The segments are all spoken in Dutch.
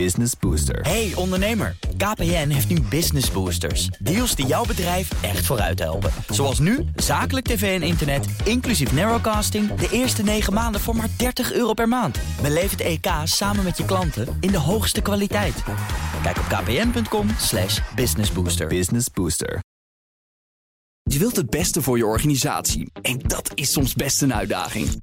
Business Booster. Hey ondernemer, KPN heeft nu Business Boosters. Deals die jouw bedrijf echt vooruit helpen. Zoals nu, zakelijk tv en internet, inclusief narrowcasting... de eerste 9 maanden voor maar 30 euro per maand. Beleef het EK samen met je klanten in de hoogste kwaliteit. Kijk op kpn.com slash businessbooster. Business Booster. Je wilt het beste voor je organisatie en dat is soms best een uitdaging.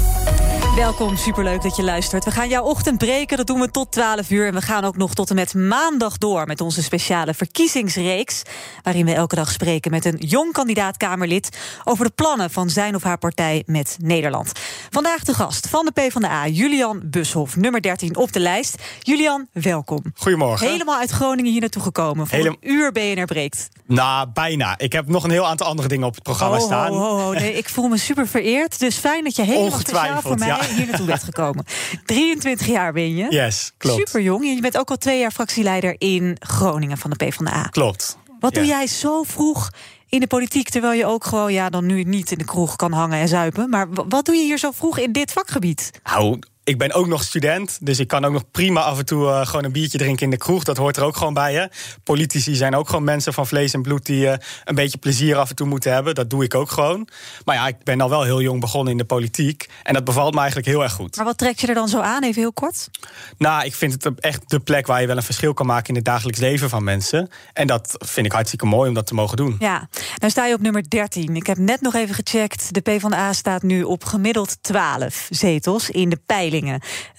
Welkom, superleuk dat je luistert. We gaan jouw ochtend breken, dat doen we tot 12 uur. En we gaan ook nog tot en met maandag door met onze speciale verkiezingsreeks. Waarin we elke dag spreken met een jong kandidaat-Kamerlid over de plannen van zijn of haar partij met Nederland. Vandaag de gast van de PvdA, Julian Bushoff, nummer 13 op de lijst. Julian, welkom. Goedemorgen. Helemaal uit Groningen hier naartoe gekomen. Voor Helem- een uur BNR breekt. Nou, bijna. Ik heb nog een heel aantal andere dingen op het programma Oh, staan. ho, ho. Nee, ik voel me super vereerd. Dus fijn dat je helemaal speciaal voor mij ja. Hier naartoe bent gekomen. 23 jaar ben je. Yes, klopt. Super jong. Je bent ook al twee jaar fractieleider in Groningen van de PvdA. Klopt. Wat doe Ja. jij zo vroeg in de politiek, terwijl je ook gewoon, ja, dan nu niet in de kroeg kan hangen en zuipen. Maar wat doe je hier zo vroeg in dit vakgebied? Nou, ik ben ook nog student, dus ik kan ook nog prima af en toe eh, gewoon een biertje drinken in de kroeg. Dat hoort er ook gewoon bij. Hè. Politici zijn ook gewoon mensen van vlees en bloed die eh, een beetje plezier af en toe moeten hebben. Dat doe ik ook gewoon. Maar ja, ik ben al wel heel jong begonnen in de politiek. En dat bevalt me eigenlijk heel erg goed. Maar wat trekt je er dan zo aan, even heel kort? Nou, ik vind het echt de plek waar je wel een verschil kan maken in het dagelijks leven van mensen. En dat vind ik hartstikke mooi om dat te mogen doen. Ja, dan sta je op nummer 13. Ik heb net nog even gecheckt. De PvdA staat nu op gemiddeld 12 zetels in de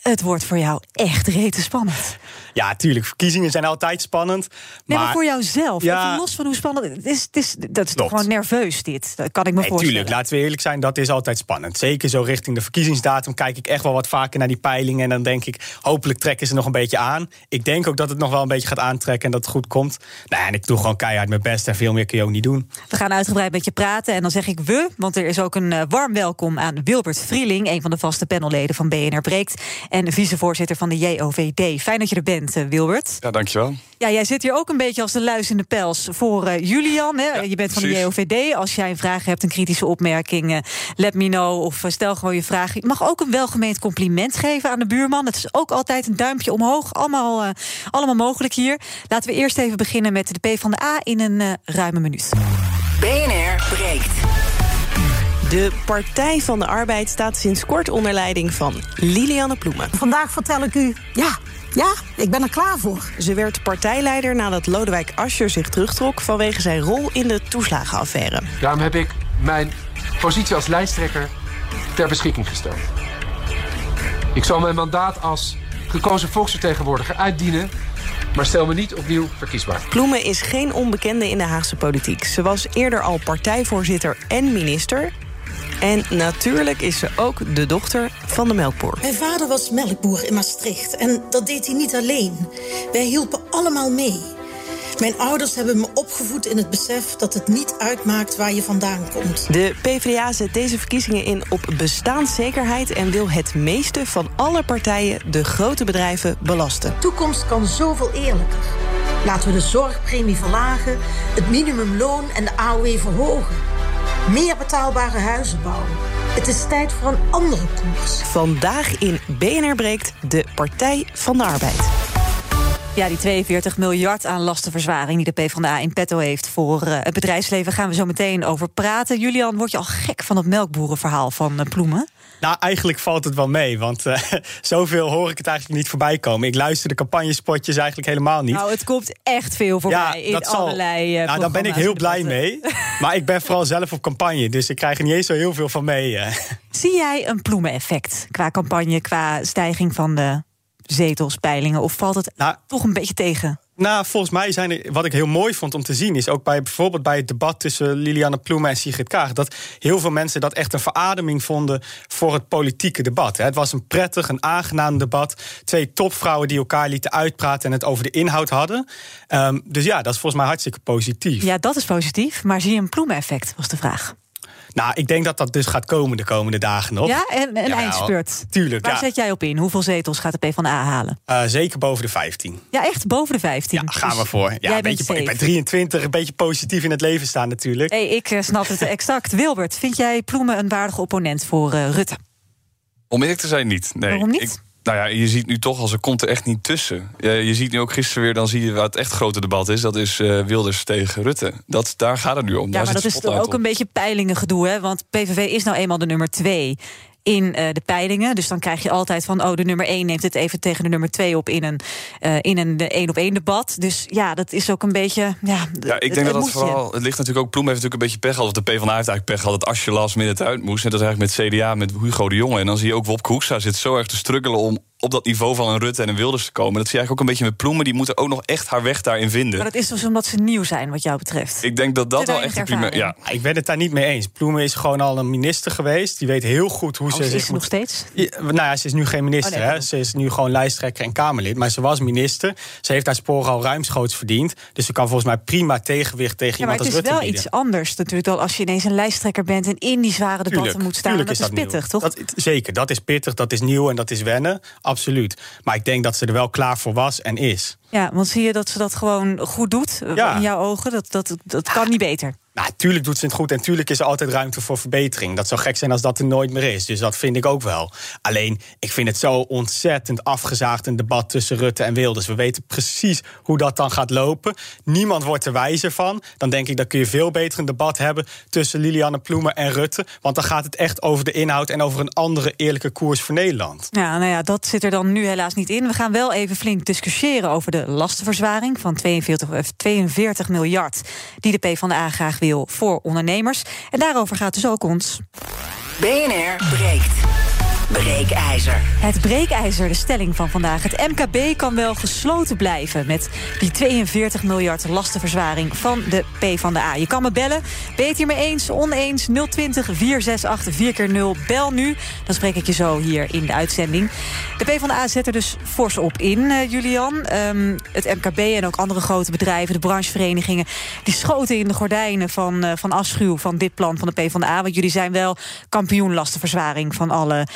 Het wordt voor jou echt rete spannend. Ja, tuurlijk. Verkiezingen zijn altijd spannend. Nee, maar, maar voor jouzelf. Ja. Even los van hoe spannend. Het is, het is, dat is toch gewoon nerveus, dit. Dat kan ik me Nee, voorstellen. tuurlijk, laten we eerlijk zijn, dat is altijd spannend. Zeker zo richting de verkiezingsdatum kijk ik echt wel wat vaker naar die peilingen. En dan denk ik, hopelijk trekken ze nog een beetje aan. Ik denk ook dat het nog wel een beetje gaat aantrekken en dat het goed komt. Nou, ja, en ik doe gewoon keihard mijn best en veel meer kun je ook niet doen. We gaan uitgebreid met je praten. En dan zeg ik we, want er is ook een eh, warm welkom aan Wilbert Vrieling, een van de vaste panelleden van BNR Breekt. En vicevoorzitter van de JOVD. Fijn dat je er bent, Wilbert. Ja, dankjewel. Ja, jij zit hier ook een beetje als de luis in de pels voor eh, Julian. Hè? je bent van de. JOVD. Als jij een vraag hebt, een kritische opmerking, eh, let me know. Of eh, stel gewoon je vraag. Je mag ook een welgemeend compliment geven aan de buurman. Het is ook altijd een duimpje omhoog. Allemaal, eh, allemaal mogelijk hier. Laten we eerst even beginnen met de PvdA in een eh, ruime minuut. BNR breekt. De Partij van de Arbeid staat sinds kort onder leiding van Lilianne Ploemen. Vandaag vertel ik u, ja, ja, ik ben er klaar voor. Ze werd partijleider nadat Lodewijk Asscher zich terugtrok vanwege zijn rol in de toeslagenaffaire. Daarom heb ik mijn positie als lijsttrekker ter beschikking gesteld. Ik zal mijn mandaat als gekozen volksvertegenwoordiger uitdienen, maar stel me niet opnieuw verkiesbaar. Ploemen is geen onbekende in de Haagse politiek. Ze was eerder al partijvoorzitter en minister. En natuurlijk is ze ook de dochter van de melkboer. Mijn vader was melkboer in Maastricht en dat deed hij niet alleen. Wij hielpen allemaal mee. Mijn ouders hebben me opgevoed in het besef dat het niet uitmaakt waar je vandaan komt. De PvdA zet deze verkiezingen in op bestaanszekerheid en wil het meeste van alle partijen de grote bedrijven belasten. De toekomst kan zoveel eerlijker. Laten we de zorgpremie verlagen, het minimumloon en de AOW verhogen. Meer betaalbare huizen bouwen. Het is tijd voor een andere koers. Vandaag in BNR breekt de Partij van de Arbeid. Ja, die 42 miljard aan lastenverzwaring die de PvdA in petto heeft voor eh, het bedrijfsleven gaan we zo meteen over praten. Julian, word je al gek van het melkboerenverhaal van eh, Ploemen? Nou, eigenlijk valt het wel mee, want eh, zoveel hoor ik het eigenlijk niet voorbij komen. Ik luister de campagnespotjes eigenlijk helemaal niet. Nou, het komt echt veel voorbij in allerlei eh nou, daar ben ik heel blij mee. Maar ik ben vooral zelf op campagne, dus ik krijg er niet eens zo heel veel van mee. Zie jij een ploemeneffect qua campagne, qua stijging van de zetels, peilingen? Of valt het Nou, toch een beetje tegen? Nou, volgens mij zijn er, wat ik heel mooi vond om te zien, is ook bij bijvoorbeeld bij het debat tussen Liliane Ploemen en Sigrid Kaag, dat heel veel mensen dat echt een verademing vonden voor het politieke debat. Het was een prettig, een aangenaam debat. Twee topvrouwen die elkaar lieten uitpraten en het over de inhoud hadden. Um, dus ja, dat is volgens mij hartstikke positief. Ja, dat is positief. Maar zie je een ploemeneffect, was de vraag. Nou, ik denk dat dat dus gaat komen de komende dagen nog. Ja, en een eindspurt. Tuurlijk. Waar ja. zet jij op in? Hoeveel zetels gaat de PvdA halen? Uh, zeker boven de 15. Ja, echt boven de 15. Ja, gaan Dus we voor. Ja, jij een bent beetje, ik ben 23, een beetje positief in het leven staan natuurlijk. Hey, ik eh, snap het exact. Wilbert, vind jij Ploemen een waardige opponent voor eh, Rutte? Om eerlijk te zijn, niet. Nee. Waarom niet? Ik, nou ja, je ziet nu toch als er komt er echt niet tussen. Je, ziet nu ook gisteren weer, dan zie je waar het echt grote debat is. Dat is eh, Wilders tegen Rutte. Dat, daar gaat het nu om. Ja, daar maar dat is spotlight ook een beetje peilingengedoe, hè? Want PVV is nou eenmaal de nummer twee in eh, de peilingen. Dus dan krijg je altijd van, oh, de nummer één neemt het even tegen de nummer twee op in een eh, in een één op één debat. Dus ja, dat is ook een beetje. Ja, Ja, ik denk het dat dat je. vooral. Het ligt natuurlijk ook. Ploem heeft natuurlijk een beetje pech gehad. Of de PvdA heeft eigenlijk pech gehad dat Asje last minute uit moest. Net als eigenlijk met CDA, met Hugo de Jonge. En dan zie je ook Wopke Hoekstra zit zo erg te struggelen om op dat niveau van een Rutte en een Wilders te komen. Dat zie je eigenlijk ook een beetje met Ploemen. Die moeten ook nog echt haar weg daarin vinden. Maar dat is dus omdat ze nieuw zijn, wat jou betreft. Ik denk dat dat wel echt de enige primair. Ja? Ik ben het daar niet mee eens. Ploemen is gewoon al een minister geweest. Die weet heel goed hoe Oh, ze is zich ze moet nog steeds? Ja, nou ja, ze is nu geen minister. Oh, nee, hè. Ze is nu gewoon lijsttrekker en Kamerlid. Maar ze was minister. Ze heeft haar sporen al ruimschoots verdiend. Dus ze kan volgens mij prima tegenwicht tegen Ja, maar iemand het als is Rutte wel bieden. iets anders natuurlijk dan als je ineens een lijsttrekker bent en in die zware debatten Tuurlijk, moet staan. dat is, nieuw. pittig, toch? Dat, zeker, dat is pittig, dat is nieuw en dat is wennen. Absoluut. Maar ik denk dat ze er wel klaar voor was en is. Ja, want zie je dat ze dat gewoon goed doet eh, Ja. in jouw ogen? Dat, dat, dat kan niet beter. Nou, tuurlijk doet ze het goed en tuurlijk is er altijd ruimte voor verbetering. Dat zou gek zijn als dat er nooit meer is. Dus dat vind ik ook wel. Alleen, ik vind het zo ontzettend afgezaagd een debat tussen Rutte en Wilders. We weten precies hoe dat dan gaat lopen. Niemand wordt er wijzer van. Dan denk ik, dat kun je veel beter een debat hebben tussen Lilianne Ploemen en Rutte. Want dan gaat het echt over de inhoud en over een andere eerlijke koers voor Nederland. Ja, nou ja, dat zit er dan nu helaas niet in. We gaan wel even flink discussiëren over de lastenverzwaring van 42, eh, 42 miljard die de PvdA graag voor ondernemers. En daarover gaat dus ook ons BNR breekt. Breekijzer. Het breekijzer, de stelling van vandaag. Het MKB kan wel gesloten blijven met die 42 miljard lastenverzwaring van de PvdA. Je kan me bellen. Ben je het eens, oneens? 020 468 4x0. Bel nu, dan spreek ik je zo hier in de uitzending. De PvdA zet er dus fors op in, eh, Julian. Ehm, het MKB en ook andere grote bedrijven, de brancheverenigingen... die schoten in de gordijnen van, eh, van afschuw van dit plan van de PvdA. Want jullie zijn wel kampioen lastenverzwaring van alle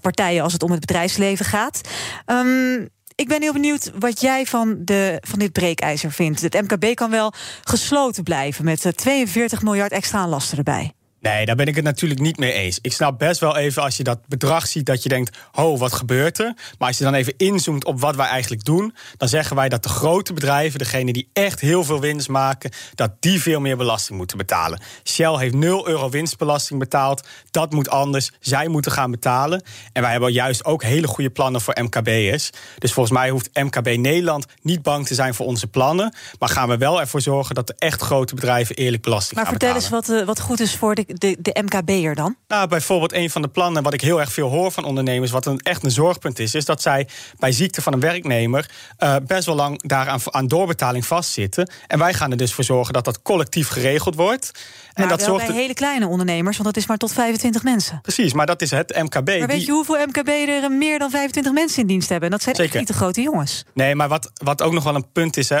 partijen... als het om het bedrijfsleven gaat. Ehm, ik ben heel benieuwd wat jij van, de, van dit breekijzer vindt. Het MKB kan wel gesloten blijven met eh, 42 miljard extra lasten erbij. Nee, daar ben ik het natuurlijk niet mee eens. Ik snap best wel even als je dat bedrag ziet dat je denkt: ho, wat gebeurt er? Maar als je dan even inzoomt op wat wij eigenlijk doen, dan zeggen wij dat de grote bedrijven, degene die echt heel veel winst maken, dat die veel meer belasting moeten betalen. Shell heeft 0 euro winstbelasting betaald. Dat moet anders. Zij moeten gaan betalen. En wij hebben juist ook hele goede plannen voor MKB'ers. Dus volgens mij hoeft MKB Nederland niet bang te zijn voor onze plannen. Maar gaan we wel ervoor zorgen dat de echt grote bedrijven eerlijk belasting Maar gaan vertel betalen. eens wat, eh, wat goed is voor de, de, de MKB'er dan. Nou, bijvoorbeeld een van de plannen wat ik heel erg veel hoor van ondernemers, wat een, echt een zorgpunt is, is dat zij bij ziekte van een werknemer eh, best wel lang daaraan aan doorbetaling vastzitten. En wij gaan er dus voor zorgen dat dat collectief geregeld wordt. En Maar dat wel zorgt bij hele kleine ondernemers, want dat is maar tot 25 mensen. Precies, maar dat is het MKB. Maar weet die- je hoeveel MKB er meer dan 25 mensen in dienst hebben? En dat zijn echt Zeker. niet de grote jongens. Nee, maar wat, wat ook nog wel een punt is, hè,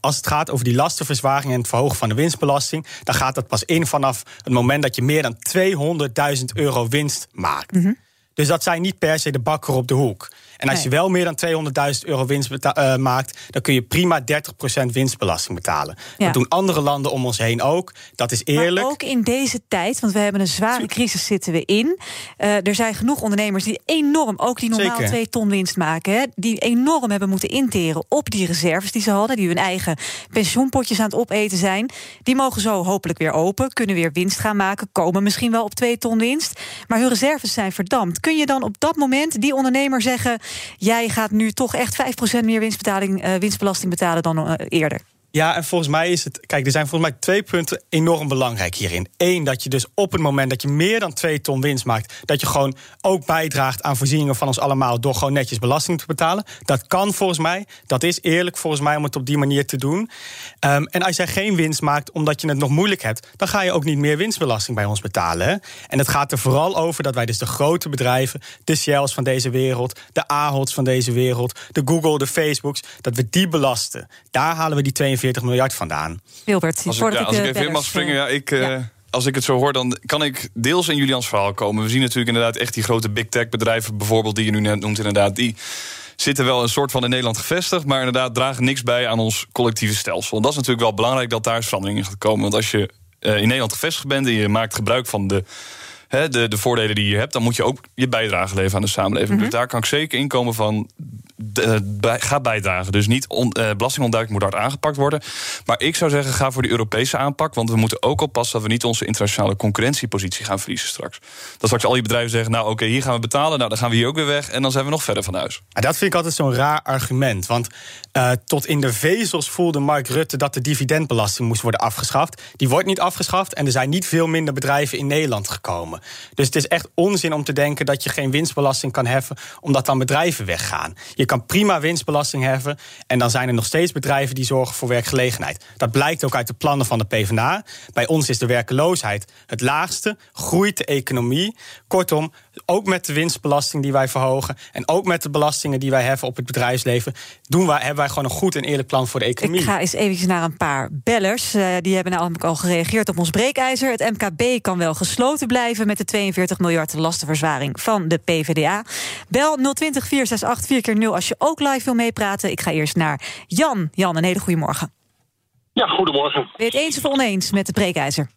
als het gaat over die lastenverzwaring en het verhogen van de winstbelasting, dan gaat dat pas in vanaf het moment dat je meer dan 200.000 euro winst maakt. Mhm. Dus dat zijn niet per se de bakker op de hoek. En als Nee. je wel meer dan 200.000 euro winst eh, maakt, dan kun je prima 30% winstbelasting betalen. Ja. Dat doen andere landen om ons heen ook. Dat is eerlijk. Maar ook in deze tijd, want we hebben een zware crisis zitten we in. Eh, er zijn genoeg ondernemers die enorm, ook die normaal Zeker. twee ton winst maken, hè, die enorm hebben moeten interen op die reserves die ze hadden, die hun eigen pensioenpotjes aan het opeten zijn. Die mogen zo hopelijk weer open, kunnen weer winst gaan maken, komen misschien wel op twee ton winst. Maar hun reserves zijn verdampt. Kun je dan op dat moment die ondernemer zeggen: jij gaat nu toch echt 5% meer winstbetaling, eh, winstbelasting betalen dan eh, eerder? Ja, en volgens mij is het. Kijk, er zijn volgens mij twee punten enorm belangrijk hierin. Eén, dat je dus op het moment dat je meer dan twee ton winst maakt, dat je gewoon ook bijdraagt aan voorzieningen van ons allemaal door gewoon netjes belasting te betalen. Dat kan volgens mij. Dat is eerlijk volgens mij om het op die manier te doen. Um, en als jij geen winst maakt omdat je het nog moeilijk hebt, dan ga je ook niet meer winstbelasting bij ons betalen. En het gaat er vooral over dat wij dus de grote bedrijven, de Shells van deze wereld, de Ahot's van deze wereld, de Google, de Facebooks, dat we die belasten. Daar halen we die 42 42 miljard vandaan. Wilbert, als ik, ja, als ik even in mag springen, ja, ik, ja. Uh, als ik het zo hoor, dan kan ik deels in Julians verhaal komen. We zien natuurlijk inderdaad echt die grote big tech bedrijven, bijvoorbeeld die je nu net noemt, inderdaad, die zitten wel een soort van in Nederland gevestigd, maar inderdaad dragen niks bij aan ons collectieve stelsel. En dat is natuurlijk wel belangrijk dat daar verandering in gaat komen. Want als je uh, in Nederland gevestigd bent en je maakt gebruik van de de, de voordelen die je hebt, dan moet je ook je bijdrage leveren aan de samenleving. Dus daar kan ik zeker inkomen van. ga bijdragen. Dus niet on, uh, belastingontduiking moet hard aangepakt worden. Maar ik zou zeggen, ga voor die Europese aanpak. Want we moeten ook oppassen dat we niet onze internationale concurrentiepositie gaan verliezen straks. Dat straks al die bedrijven zeggen: Nou, oké, hier gaan we betalen. Nou, dan gaan we hier ook weer weg. En dan zijn we nog verder van huis. dat vind ik altijd zo'n raar argument. Want uh, tot in de vezels voelde Mark Rutte dat de dividendbelasting moest worden afgeschaft. Die wordt niet afgeschaft. En er zijn niet veel minder bedrijven in Nederland gekomen. Dus het is echt onzin om te denken dat je geen winstbelasting kan heffen, omdat dan bedrijven weggaan. Je kan prima winstbelasting heffen en dan zijn er nog steeds bedrijven die zorgen voor werkgelegenheid. Dat blijkt ook uit de plannen van de PvdA. Bij ons is de werkeloosheid het laagste, groeit de economie. Kortom, ook met de winstbelasting die wij verhogen en ook met de belastingen die wij heffen op het bedrijfsleven, doen wij, hebben wij gewoon een goed en eerlijk plan voor de economie. Ik ga eens even naar een paar bellers. Uh, die hebben namelijk al gereageerd op ons breekijzer. Het MKB kan wel gesloten blijven met de 42 miljard lastenverzwaring van de PvdA. Bel 020 468 4 keer 0 als je ook live wil meepraten. Ik ga eerst naar Jan. Jan, een hele goede morgen. Ja, goedemorgen. Ben je het eens of oneens met het breekijzer?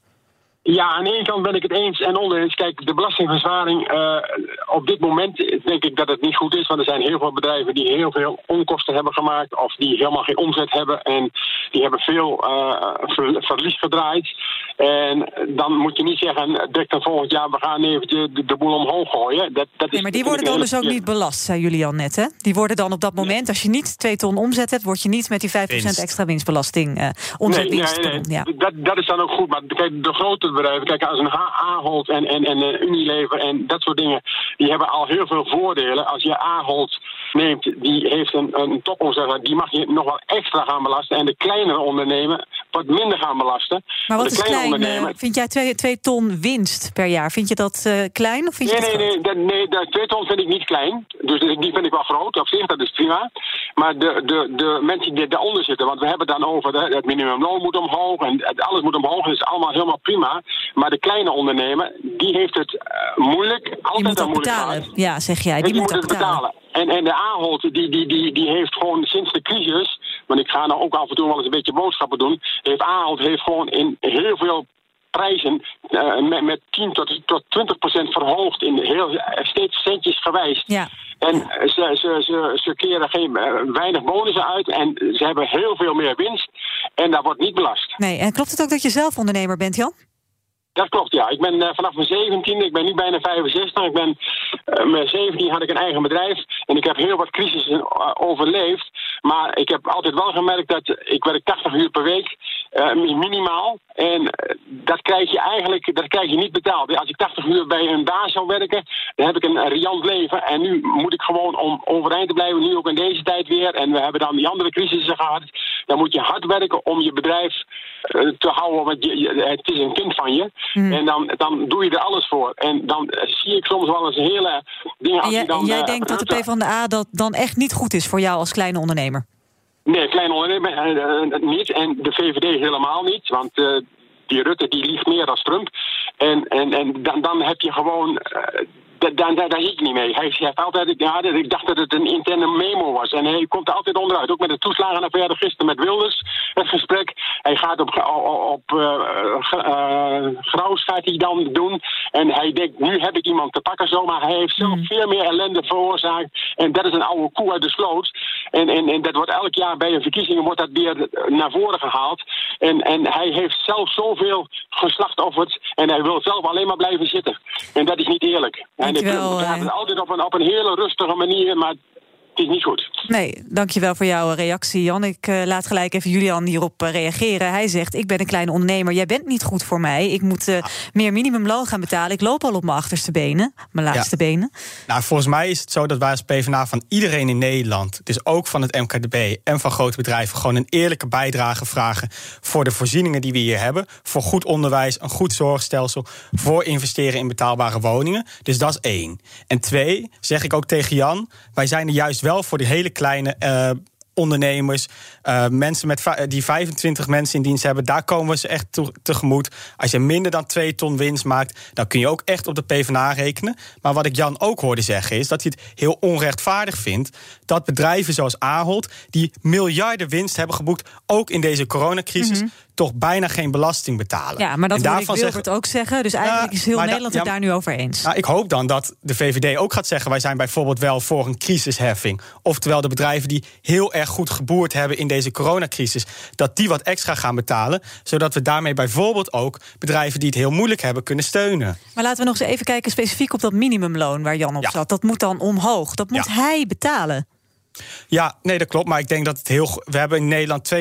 Ja, aan de ene kant ben ik het eens en oneens. Kijk, de belastingverzwaring, uh, op dit moment denk ik dat het niet goed is. Want er zijn heel veel bedrijven die heel veel onkosten hebben gemaakt. Of die helemaal geen omzet hebben. En die hebben veel uh, verlies gedraaid. En dan moet je niet zeggen, dek dan volgend jaar, we gaan even de, de boel omhoog gooien. Dat, dat nee, maar die worden dan dus ook niet belast, zei Julian net, hè? Die worden dan op dat moment, als je niet twee ton omzet hebt, word je niet met die 5% extra winstbelasting uh, omzetwinst. Nee, nee, nee. Ja. Dat, dat is dan ook goed. Maar kijk, de grote bedrijven, kijk, als een Ahold en, en, en uh, Unilever en dat soort dingen, die hebben al heel veel voordelen. Als je Ahold neemt, die heeft een, een topomzet, die mag je nog wel extra gaan belasten. En de kleinere ondernemen wat minder gaan belasten. Maar wat is klein? Uh, vind jij twee, twee ton winst per jaar? Vind je dat uh, klein? Of vind nee, je nee, nee, nee, dat, twee ton vind ik niet klein. Dus die vind ik wel groot op zich, dat is prima. Maar de, de, de mensen die daaronder zitten, want we hebben het dan over de, het minimumloon moet omhoog en alles moet omhoog. Dat is allemaal helemaal prima. Maar de kleine ondernemer, die heeft het uh, moeilijk. Altijd die moet dat betalen. Ja, zeg jij. Die, die moet, moet het betalen. betalen. En, en de Ahold, die, die, die, die heeft gewoon sinds de crisis... want ik ga nou ook af en toe wel eens een beetje boodschappen doen... heeft Ahold heeft gewoon in heel veel prijzen uh, met, met 10 tot, tot 20 procent verhoogd... in heel, steeds centjes gewijs. Ja. En ze, ze, ze, ze keren geen, uh, weinig bonussen uit en ze hebben heel veel meer winst. En daar wordt niet belast. Nee, en klopt het ook dat je zelf ondernemer bent, Jan? Dat klopt, ja. Ik ben uh, vanaf mijn 17, ik ben nu bijna 65. Ik ben, uh, mijn 17 had ik een eigen bedrijf. En ik heb heel wat crisissen uh, overleefd. Maar ik heb altijd wel gemerkt dat ik werk 80 uur per week, minimaal. En dat krijg je eigenlijk dat krijg je niet betaald. Als ik 80 uur bij een baas zou werken, dan heb ik een riant leven. En nu moet ik gewoon om overeind te blijven, nu ook in deze tijd weer. En we hebben dan die andere crisissen gehad. Dan moet je hard werken om je bedrijf te houden, want je, je, het is een kind van je. Hmm. En dan, dan doe je er alles voor. En dan zie ik soms wel eens hele dingen... Als jij, je dan, jij uh, denkt dat de PvdA dat dan echt niet goed is voor jou als kleine ondernemer? Nee, kleine ondernemer uh, uh, niet. En de VVD helemaal niet. Want die Rutte die liegt meer dan Trump. En, en, en dan, dan heb je gewoon daar, daar, daar zie ik niet mee. Hij zegt altijd, ja, ik dacht dat het een interne memo was. En hij komt er altijd onderuit. Ook met de toeslagenaffaire gisteren met Wilders, het gesprek. Hij gaat op, op uh, uh, Graus gaat hij dan doen. En hij denkt, nu heb ik iemand te pakken zo. Maar hij heeft zelf mm. veel meer ellende veroorzaakt. En dat is een oude koe uit de sloot. En, en, en dat wordt elk jaar bij een verkiezingen wordt dat weer naar voren gehaald. En, en hij heeft zelf zoveel geslachtofferd. En hij wil zelf alleen maar blijven zitten. En dat is niet eerlijk. En Dankjewel, het gaat altijd op een, op een hele rustige manier, maar het is niet goed. Nee, dankjewel voor jouw reactie, Jan. Ik uh, laat gelijk even Julian hierop uh, reageren. Hij zegt, ik ben een kleine ondernemer, jij bent niet goed voor mij. Ik moet uh, meer minimumloon gaan betalen. Ik loop al op mijn achterste benen, mijn laatste ja. benen. Nou, volgens mij is het zo dat wij als PvdA van iedereen in Nederland... dus ook van het MKDB en van grote bedrijven... gewoon een eerlijke bijdrage vragen voor de voorzieningen die we hier hebben. Voor goed onderwijs, een goed zorgstelsel... voor investeren in betaalbare woningen. Dus dat is één. En twee, zeg ik ook tegen Jan... wij zijn er juist wel voor die hele kleine uh, ondernemers, uh, mensen met die 25 mensen in dienst hebben, daar komen ze echt te tegemoet. Als je minder dan 2 ton winst maakt, dan kun je ook echt op de PvdA rekenen. Maar wat ik Jan ook hoorde zeggen is dat hij het heel onrechtvaardig vindt dat bedrijven zoals Ahold, die miljarden winst hebben geboekt, ook in deze coronacrisis, -hmm. Toch bijna geen belasting betalen. Ja, maar dat wil ik Wilbert ook zeggen. Dus eigenlijk is heel Nederland het daar nu over eens. Nou, ik hoop dan dat de VVD ook gaat zeggen... wij zijn bijvoorbeeld wel voor een crisisheffing. Oftewel de bedrijven die heel erg goed geboerd hebben... in deze coronacrisis, dat die wat extra gaan betalen... zodat we daarmee bijvoorbeeld ook bedrijven die het heel moeilijk hebben... kunnen steunen. Maar laten we nog eens even kijken specifiek op dat minimumloon... waar Jan op ja. zat. Dat moet dan omhoog. Dat moet ja. hij betalen. Ja, nee, dat klopt. Maar ik denk dat het heel. We hebben in Nederland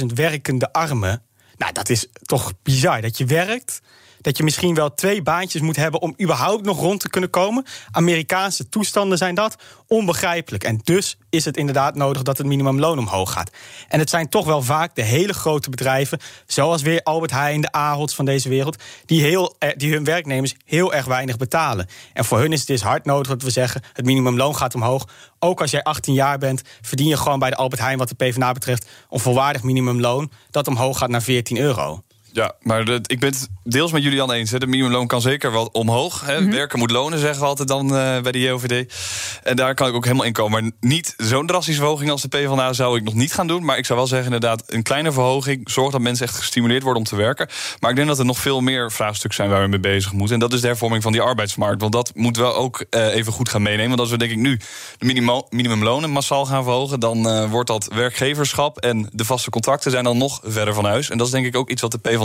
220.000 werkende armen. Nou, dat is toch bizar. Dat je werkt, dat je misschien wel twee baantjes moet hebben om überhaupt nog rond te kunnen komen. Amerikaanse toestanden zijn dat. Onbegrijpelijk. En dus is het inderdaad nodig dat het minimumloon omhoog gaat. En het zijn toch wel vaak de hele grote bedrijven, zoals weer Albert Heijn, de Aholds van deze wereld, die, heel, die hun werknemers heel erg weinig betalen. En voor hun is het dus hard nodig dat we zeggen: het minimumloon gaat omhoog. Ook als jij 18 jaar bent, verdien je gewoon bij de Albert Heijn, wat de PvdA betreft, een volwaardig minimumloon dat omhoog gaat naar 14 euro. Ja, maar de, ik ben het deels met Julian eens. Hè. De minimumloon kan zeker wel omhoog. Hè. Mm -hmm. Werken moet lonen, zeggen we altijd dan uh, bij de JOVD. En daar kan ik ook helemaal in komen. Maar niet zo'n drastische verhoging als de PvdA zou ik nog niet gaan doen. Maar ik zou wel zeggen, inderdaad, een kleine verhoging... zorgt dat mensen echt gestimuleerd worden om te werken. Maar ik denk dat er nog veel meer vraagstukken zijn waar we mee bezig moeten. En dat is de hervorming van die arbeidsmarkt. Want dat moeten we ook uh, even goed gaan meenemen. Want als we denk ik nu de minimumlonen massaal gaan verhogen... dan uh, wordt dat werkgeverschap en de vaste contracten zijn dan nog verder van huis. En dat is denk ik ook iets wat de PvdA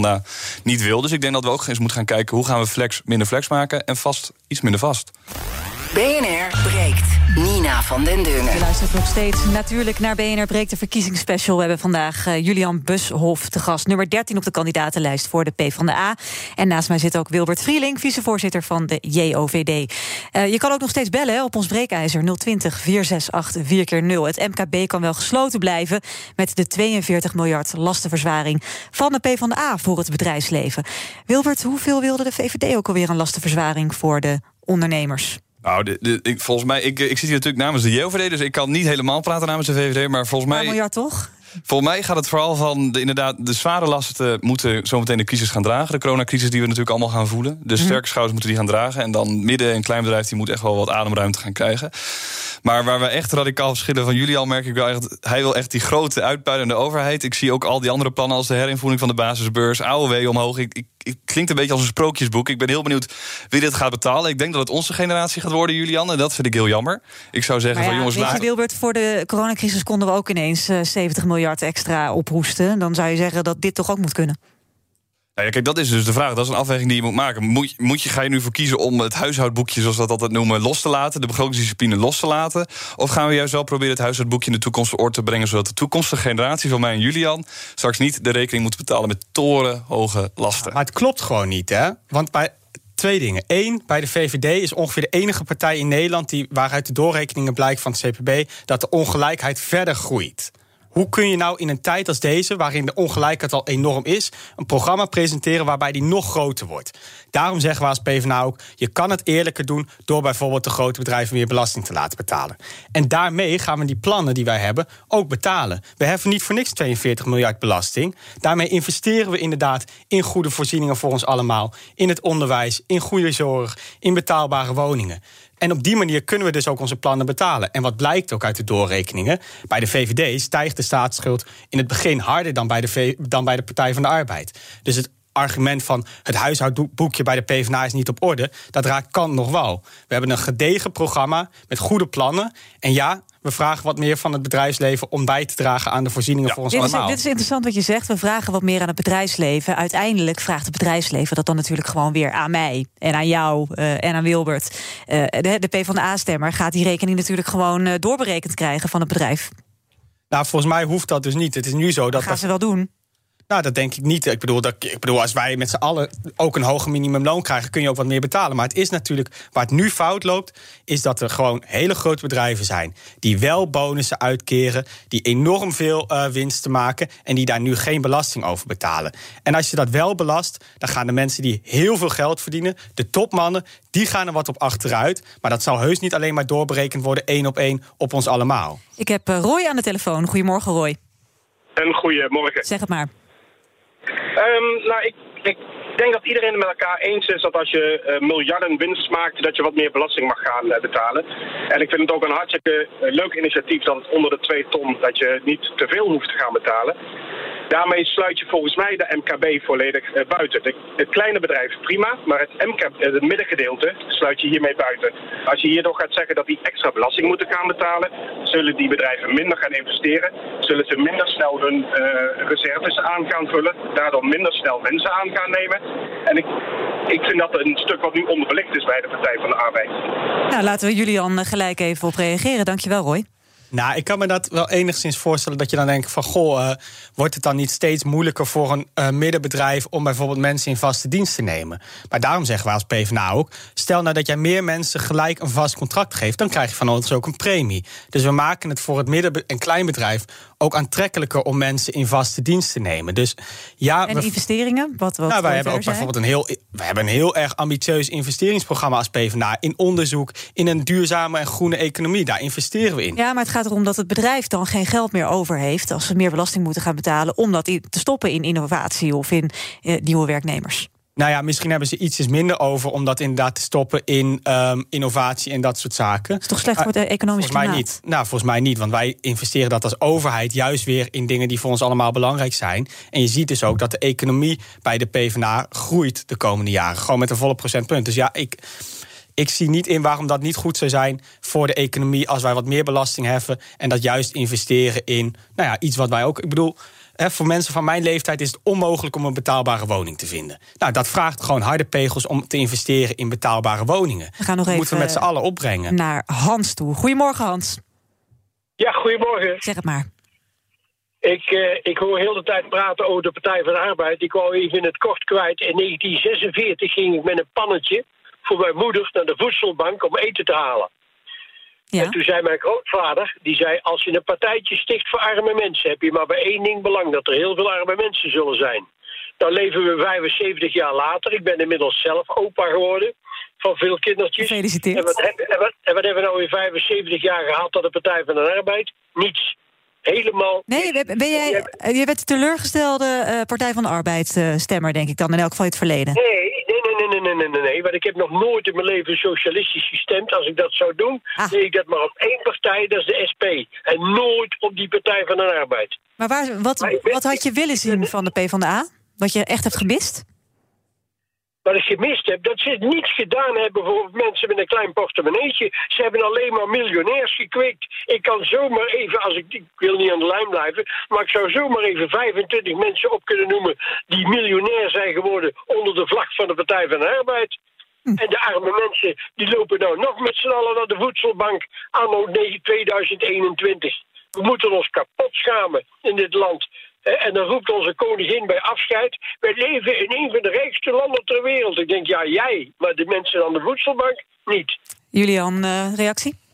niet wil. Dus ik denk dat we ook eens moeten gaan kijken... hoe gaan we flex minder flex maken en vast iets minder vast. BNR breekt. Nina van den Dungen. Je luistert nog steeds natuurlijk naar BNR breekt de verkiezingsspecial. We hebben vandaag uh, Julian Bushoff te gast. Nummer 13 op de kandidatenlijst voor de PvdA. En naast mij zit ook Wilbert Vrieling, vicevoorzitter van de JOVD. Uh, je kan ook nog steeds bellen op ons breekijzer 020 468 4x0. Het MKB kan wel gesloten blijven met de 42 miljard lastenverzwaring van de PvdA voor het bedrijfsleven. Wilbert, hoeveel wilde de VVD ook alweer een lastenverzwaring voor de ondernemers? Nou, de, de, ik, volgens mij, ik, ik zit hier natuurlijk namens de JOVD, dus ik kan niet helemaal praten namens de VVD, maar volgens mij. Een miljard toch? Volgens mij gaat het vooral van de, inderdaad de zware lasten moeten zometeen de crisis gaan dragen. De coronacrisis die we natuurlijk allemaal gaan voelen. De sterke schouders moeten die gaan dragen. En dan midden- en kleinbedrijf die moet echt wel wat ademruimte gaan krijgen. Maar waar we echt radicaal verschillen van jullie al, merk ik wel echt. Hij wil echt die grote uitpuilende overheid. Ik zie ook al die andere plannen als de herinvoering van de basisbeurs, AOW omhoog. Ik, ik, het klinkt een beetje als een sprookjesboek. Ik ben heel benieuwd wie dit gaat betalen. Ik denk dat het onze generatie gaat worden, Julian. En dat vind ik heel jammer. Ik zou zeggen ja, van jongens... Weet je, Wilbert, voor de coronacrisis konden we ook ineens uh, 70 miljard extra ophoesten. Dan zou je zeggen dat dit toch ook moet kunnen. Ja, kijk, dat is dus de vraag. Dat is een afweging die je moet maken. Moet, je, ga je nu voor kiezen om het huishoudboekje, zoals we dat altijd noemen, los te laten, de begrotingsdiscipline los te laten? Of gaan we juist wel proberen het huishoudboekje in de toekomst orde te brengen, zodat de toekomstige generatie van mij en Julian straks niet de rekening moet betalen met torenhoge lasten? Maar het klopt gewoon niet, hè? Want bij twee dingen. Eén, bij de VVD is ongeveer de enige partij in Nederland die, waaruit de doorrekeningen blijkt van het CPB, dat de ongelijkheid verder groeit. Hoe kun je nou in een tijd als deze, waarin de ongelijkheid al enorm is, een programma presenteren waarbij die nog groter wordt? Daarom zeggen we als PvdA ook: je kan het eerlijker doen door bijvoorbeeld de grote bedrijven meer belasting te laten betalen. En daarmee gaan we die plannen die wij hebben ook betalen. We heffen niet voor niks 42 miljard belasting. Daarmee investeren we inderdaad in goede voorzieningen voor ons allemaal, in het onderwijs, in goede zorg, in betaalbare woningen. En op die manier kunnen we dus ook onze plannen betalen. En wat blijkt ook uit de doorrekeningen? Bij de VVD stijgt de staatsschuld in het begin harder dan bij de, dan bij de Partij van de Arbeid. Dus het argument van het huishoudboekje bij de PvdA is niet op orde, dat raakt kant nog wel. We hebben een gedegen programma met goede plannen. En ja, we vragen wat meer van het bedrijfsleven om bij te dragen aan de voorzieningen voor ons Dit is, allemaal. dit is interessant wat je zegt. We vragen wat meer aan het bedrijfsleven. Uiteindelijk vraagt het bedrijfsleven dat dan natuurlijk gewoon weer aan mij en aan jou eh, en aan Wilbert. Eh, de, de PvdA-stemmer gaat die rekening natuurlijk gewoon eh, doorberekend krijgen van het bedrijf. Nou, volgens mij hoeft dat dus niet. Het is nu zo dat. Dat gaan ze wel doen. Nou, dat denk ik niet. Ik bedoel, dat, ik bedoel, als wij met z'n allen ook een hoger minimumloon krijgen, kun je ook wat meer betalen. Maar het is natuurlijk, waar het nu fout loopt, is dat er gewoon hele grote bedrijven zijn die wel bonussen uitkeren, die enorm veel uh, winsten maken en die daar nu geen belasting over betalen. En als je dat wel belast, dan gaan de mensen die heel veel geld verdienen, de topmannen, die gaan er wat op achteruit. Maar dat zal heus niet alleen maar doorberekend worden één op één op ons allemaal. Ik heb uh, Roy aan de telefoon. Goedemorgen, Roy. En goedemorgen. Zeg het maar. Um, nou, ik, ik, denk dat iedereen het met elkaar eens is dat als je uh, miljarden winst maakt, dat je wat meer belasting mag gaan uh, betalen. En ik vind het ook een hartstikke uh, leuk initiatief dat onder de 2 ton, dat je niet te veel hoeft te gaan betalen. Daarmee sluit je volgens mij de MKB volledig uh, buiten. De, het kleine bedrijf prima, maar het, MKB, het middengedeelte sluit je hiermee buiten. Als je hierdoor gaat zeggen dat die extra belasting moeten gaan betalen, zullen die bedrijven minder gaan investeren, zullen ze minder snel hun uh, reserves aan gaan vullen, daardoor minder snel mensen aan gaan nemen. En ik, ik vind dat een stuk wat nu onderbelicht is bij de Partij van de Arbeid. Nou, laten we Julian gelijk even op reageren. Dankjewel, Roy. Nou, ik kan me dat wel enigszins voorstellen dat je dan denkt van... goh, uh, wordt het dan niet steeds moeilijker voor een uh, middenbedrijf... om bijvoorbeeld mensen in vaste dienst te nemen? Maar daarom zeggen wij als PvdA ook... stel nou dat jij meer mensen gelijk een vast contract geeft... dan krijg je van ons ook een premie. Dus we maken het voor het midden- en kleinbedrijf ook aantrekkelijker... om mensen in vaste dienst te nemen. Dus ja, en we, investeringen? Wat, wat nou, wij hebben ook bijvoorbeeld een heel, we hebben een heel erg ambitieus investeringsprogramma als PvdA... in onderzoek, in een duurzame en groene economie. Daar investeren we in. Ja, maar het gaat erom dat het bedrijf dan geen geld meer over heeft... als ze meer belasting moeten gaan betalen... om dat te stoppen in innovatie of in uh, nieuwe werknemers. Nou ja, misschien hebben ze ietsjes minder over om dat inderdaad te stoppen in um, innovatie en dat soort zaken. Is toch slecht voor het economisch volgens mij niet. Nou, volgens mij niet, want wij investeren dat als overheid juist weer in dingen die voor ons allemaal belangrijk zijn. En je ziet dus ook dat de economie bij de PvdA groeit de komende jaren, gewoon met een volle procentpunt. Dus ja, ik ik zie niet in waarom dat niet goed zou zijn voor de economie als wij wat meer belasting heffen en dat juist investeren in nou ja, iets wat wij ook. Ik bedoel, hè, voor mensen van mijn leeftijd is het onmogelijk om een betaalbare woning te vinden. Nou, dat vraagt gewoon harde pegels om te investeren in betaalbare woningen. We gaan nog dat even moeten we met z'n allen opbrengen. Naar Hans toe. Goedemorgen, Hans. Ja, goedemorgen. Zeg het maar. Ik, uh, ik hoor heel de tijd praten over de Partij van de Arbeid. Ik wou even in het kort kwijt. In 1946 ging ik met een pannetje voor mijn moeder naar de voedselbank om eten te halen. Ja. En toen zei mijn grootvader, die zei... als je een partijtje sticht voor arme mensen... heb je maar bij één ding belang, dat er heel veel arme mensen zullen zijn. Dan leven we 75 jaar later. Ik ben inmiddels zelf opa geworden van veel kindertjes. Gefeliciteerd. En wat, heb, en, wat, en wat hebben we nou in 75 jaar gehad aan de Partij van de Arbeid? Niets. Helemaal... Nee, ben jij, je bent de teleurgestelde uh, Partij van de Arbeid uh, stemmer, denk ik dan, in elk geval in het verleden. Nee, nee, nee, nee, nee, nee, nee, nee. Want ik heb nog nooit in mijn leven socialistisch gestemd. Als ik dat zou doen, ah. deed ik dat maar op één partij, dat is de SP. En nooit op die Partij van de Arbeid. Maar waar, wat, maar ben, wat had je willen zien van de PvdA? Wat je echt hebt gemist? Wat ik gemist heb, dat ze niets gedaan hebben voor mensen met een klein portemonneetje. Ze hebben alleen maar miljonairs gekweekt. Ik kan zomaar even, als ik, ik wil niet aan de lijn blijven, maar ik zou zomaar even 25 mensen op kunnen noemen die miljonair zijn geworden onder de vlag van de Partij van de Arbeid. Hm. En de arme mensen, die lopen nou nog met z'n allen naar de voedselbank anno 2021. We moeten ons kapot schamen in dit land. En dan roept onze koningin bij afscheid... wij leven in een van de rijkste landen ter wereld. Ik denk, ja, jij, maar de mensen aan de voedselbank niet. Julian, uh, reactie?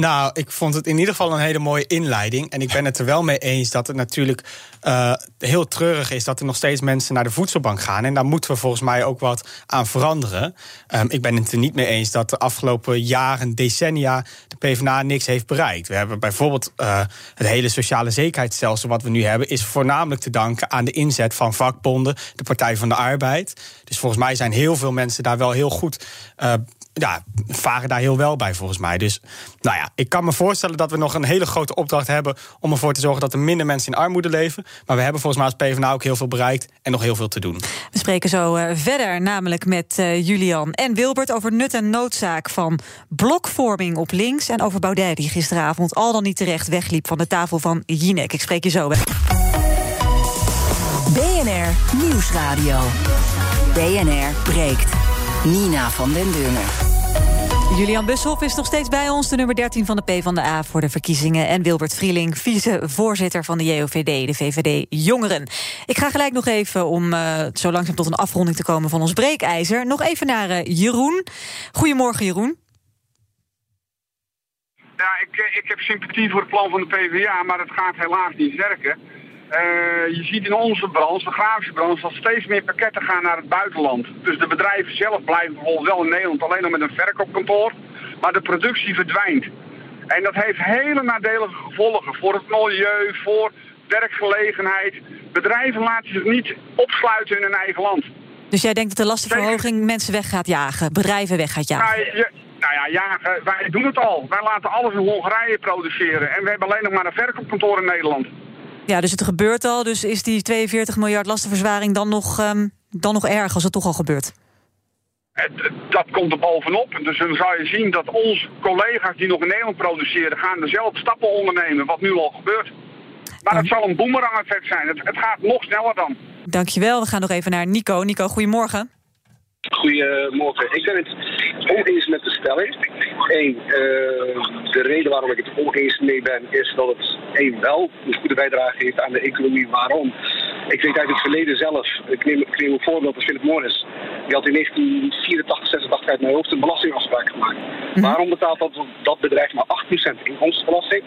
Nou, ik vond het in ieder geval een hele mooie inleiding. En ik ben het er wel mee eens dat het natuurlijk uh, heel treurig is... dat er nog steeds mensen naar de voedselbank gaan. En daar moeten we volgens mij ook wat aan veranderen. Um, ik ben het er niet mee eens dat de afgelopen jaren, decennia... de PvdA niks heeft bereikt. We hebben bijvoorbeeld uh, het hele sociale zekerheidsstelsel... wat we nu hebben, is voornamelijk te danken aan de inzet van vakbonden... de Partij van de Arbeid. Dus volgens mij zijn heel veel mensen daar wel heel goed... Uh, ja, varen daar heel wel bij volgens mij. Dus nou ja, ik kan me voorstellen dat we nog een hele grote opdracht hebben... om ervoor te zorgen dat er minder mensen in armoede leven. Maar we hebben volgens mij als PvdA ook heel veel bereikt en nog heel veel te doen. We spreken zo uh, verder, namelijk met uh, Julian en Wilbert... over nut en noodzaak van blokvorming op links... en over Baudet die gisteravond al dan niet terecht wegliep... van de tafel van Jinek. Ik spreek je zo weg. BNR Nieuwsradio. BNR breekt. Nina van den Dungen. Julian Bushoff is nog steeds bij ons, de nummer 13 van de PvdA voor de verkiezingen. En Wilbert Vrieling, vicevoorzitter van de JOVD, de VVD Jongeren. Ik ga gelijk nog even, om uh, zo langzaam tot een afronding te komen van ons breekijzer... nog even naar uh, Jeroen. Goedemorgen, Jeroen. Ja, ik, ik heb sympathie voor het plan van de PvdA, maar het gaat helaas niet werken. Uh, je ziet in onze branche, de grafische branche, dat steeds meer pakketten gaan naar het buitenland. Dus de bedrijven zelf blijven bijvoorbeeld wel in Nederland alleen nog met een verkoopkantoor, maar de productie verdwijnt. En dat heeft hele nadelige gevolgen voor het milieu, voor werkgelegenheid. Bedrijven laten zich niet opsluiten in hun eigen land. Dus jij denkt dat de lastenverhoging mensen weg gaat jagen, bedrijven weg gaat jagen? Nou, je, nou ja, jagen, wij doen het al. Wij laten alles in Hongarije produceren en we hebben alleen nog maar een verkoopkantoor in Nederland. Ja, dus het gebeurt al. Dus is die 42 miljard lastenverzwaring dan nog, um, dan nog erg als het toch al gebeurt? Dat komt er bovenop. Dus dan zou je zien dat onze collega's die nog in Nederland produceren... gaan dezelfde stappen ondernemen, wat nu al gebeurt. Maar het zal een boemerang effect zijn. Het, het gaat nog sneller dan. Dankjewel. We gaan nog even naar Nico. Nico, goedemorgen. Goedemorgen. Ik ben het oneens met de stelling. Eén, uh, de reden waarom ik het oneens mee ben, is dat het één wel een goede bijdrage heeft aan de economie. Waarom? Ik weet uit het verleden zelf, ik neem, ik neem een voorbeeld van Philip Morris. Die had in 1984, 86 uit mijn hoofd een belastingafspraak gemaakt. Mm-hmm. Waarom betaalt dat, dat bedrijf maar 8% inkomstenbelasting?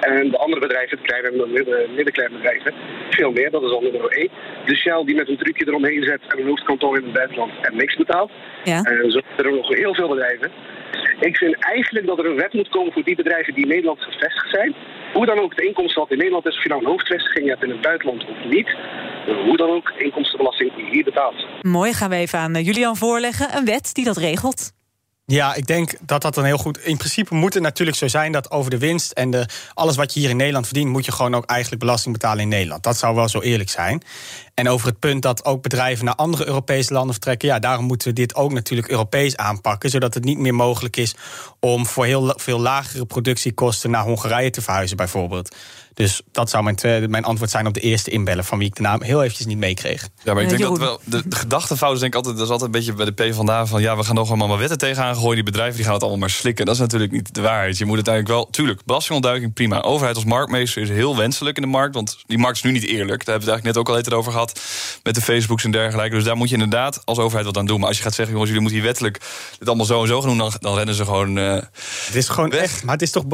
En de andere bedrijven, de kleine en middenkleine bedrijven, veel meer. Dat is al nummer 1. De Shell die met een trucje eromheen zet en een hoofdkantoor in het buitenland en niks betaalt. Ja. En zo zijn er nog heel veel bedrijven. Ik vind eigenlijk dat er een wet moet komen voor die bedrijven die in Nederland gevestigd zijn. Hoe dan ook de inkomstenwet in Nederland is, of je nou een hoofdvestiging hebt in het buitenland of niet. Hoe dan ook, inkomstenbelasting die hier betaalt. Mooi, gaan we even aan Julian voorleggen. Een wet die dat regelt. Ja, ik denk dat dat dan heel goed. In principe moet het natuurlijk zo zijn dat over de winst en de, alles wat je hier in Nederland verdient, moet je gewoon ook eigenlijk belasting betalen in Nederland. Dat zou wel zo eerlijk zijn. En over het punt dat ook bedrijven naar andere Europese landen vertrekken, ja, daarom moeten we dit ook natuurlijk Europees aanpakken, zodat het niet meer mogelijk is om voor heel veel lagere productiekosten naar Hongarije te verhuizen, bijvoorbeeld. Dus dat zou mijn, tweede, mijn antwoord zijn op de eerste inbellen, van wie ik de naam heel eventjes niet meekreeg. Ja, maar ik denk dat wel. De, de gedachtefout is denk ik altijd, dat is altijd een beetje bij de PvdA van ja, we gaan nog allemaal maar wetten tegenaan gooien. Die bedrijven die gaan het allemaal maar slikken. Dat is natuurlijk niet de waarheid. Je moet uiteindelijk wel, tuurlijk, belastingontduiking, prima. Overheid als marktmeester is heel wenselijk in de markt, want die markt is nu niet eerlijk. Daar hebben we het eigenlijk net ook al even over gehad met de Facebooks en dergelijke. Dus daar moet je inderdaad als overheid wat aan doen. Maar als je gaat zeggen, jongens, jullie moeten hier wettelijk dit allemaal zo en zo gaan doen, dan, dan rennen ze gewoon. Uh, het is gewoon weg. echt, maar het is toch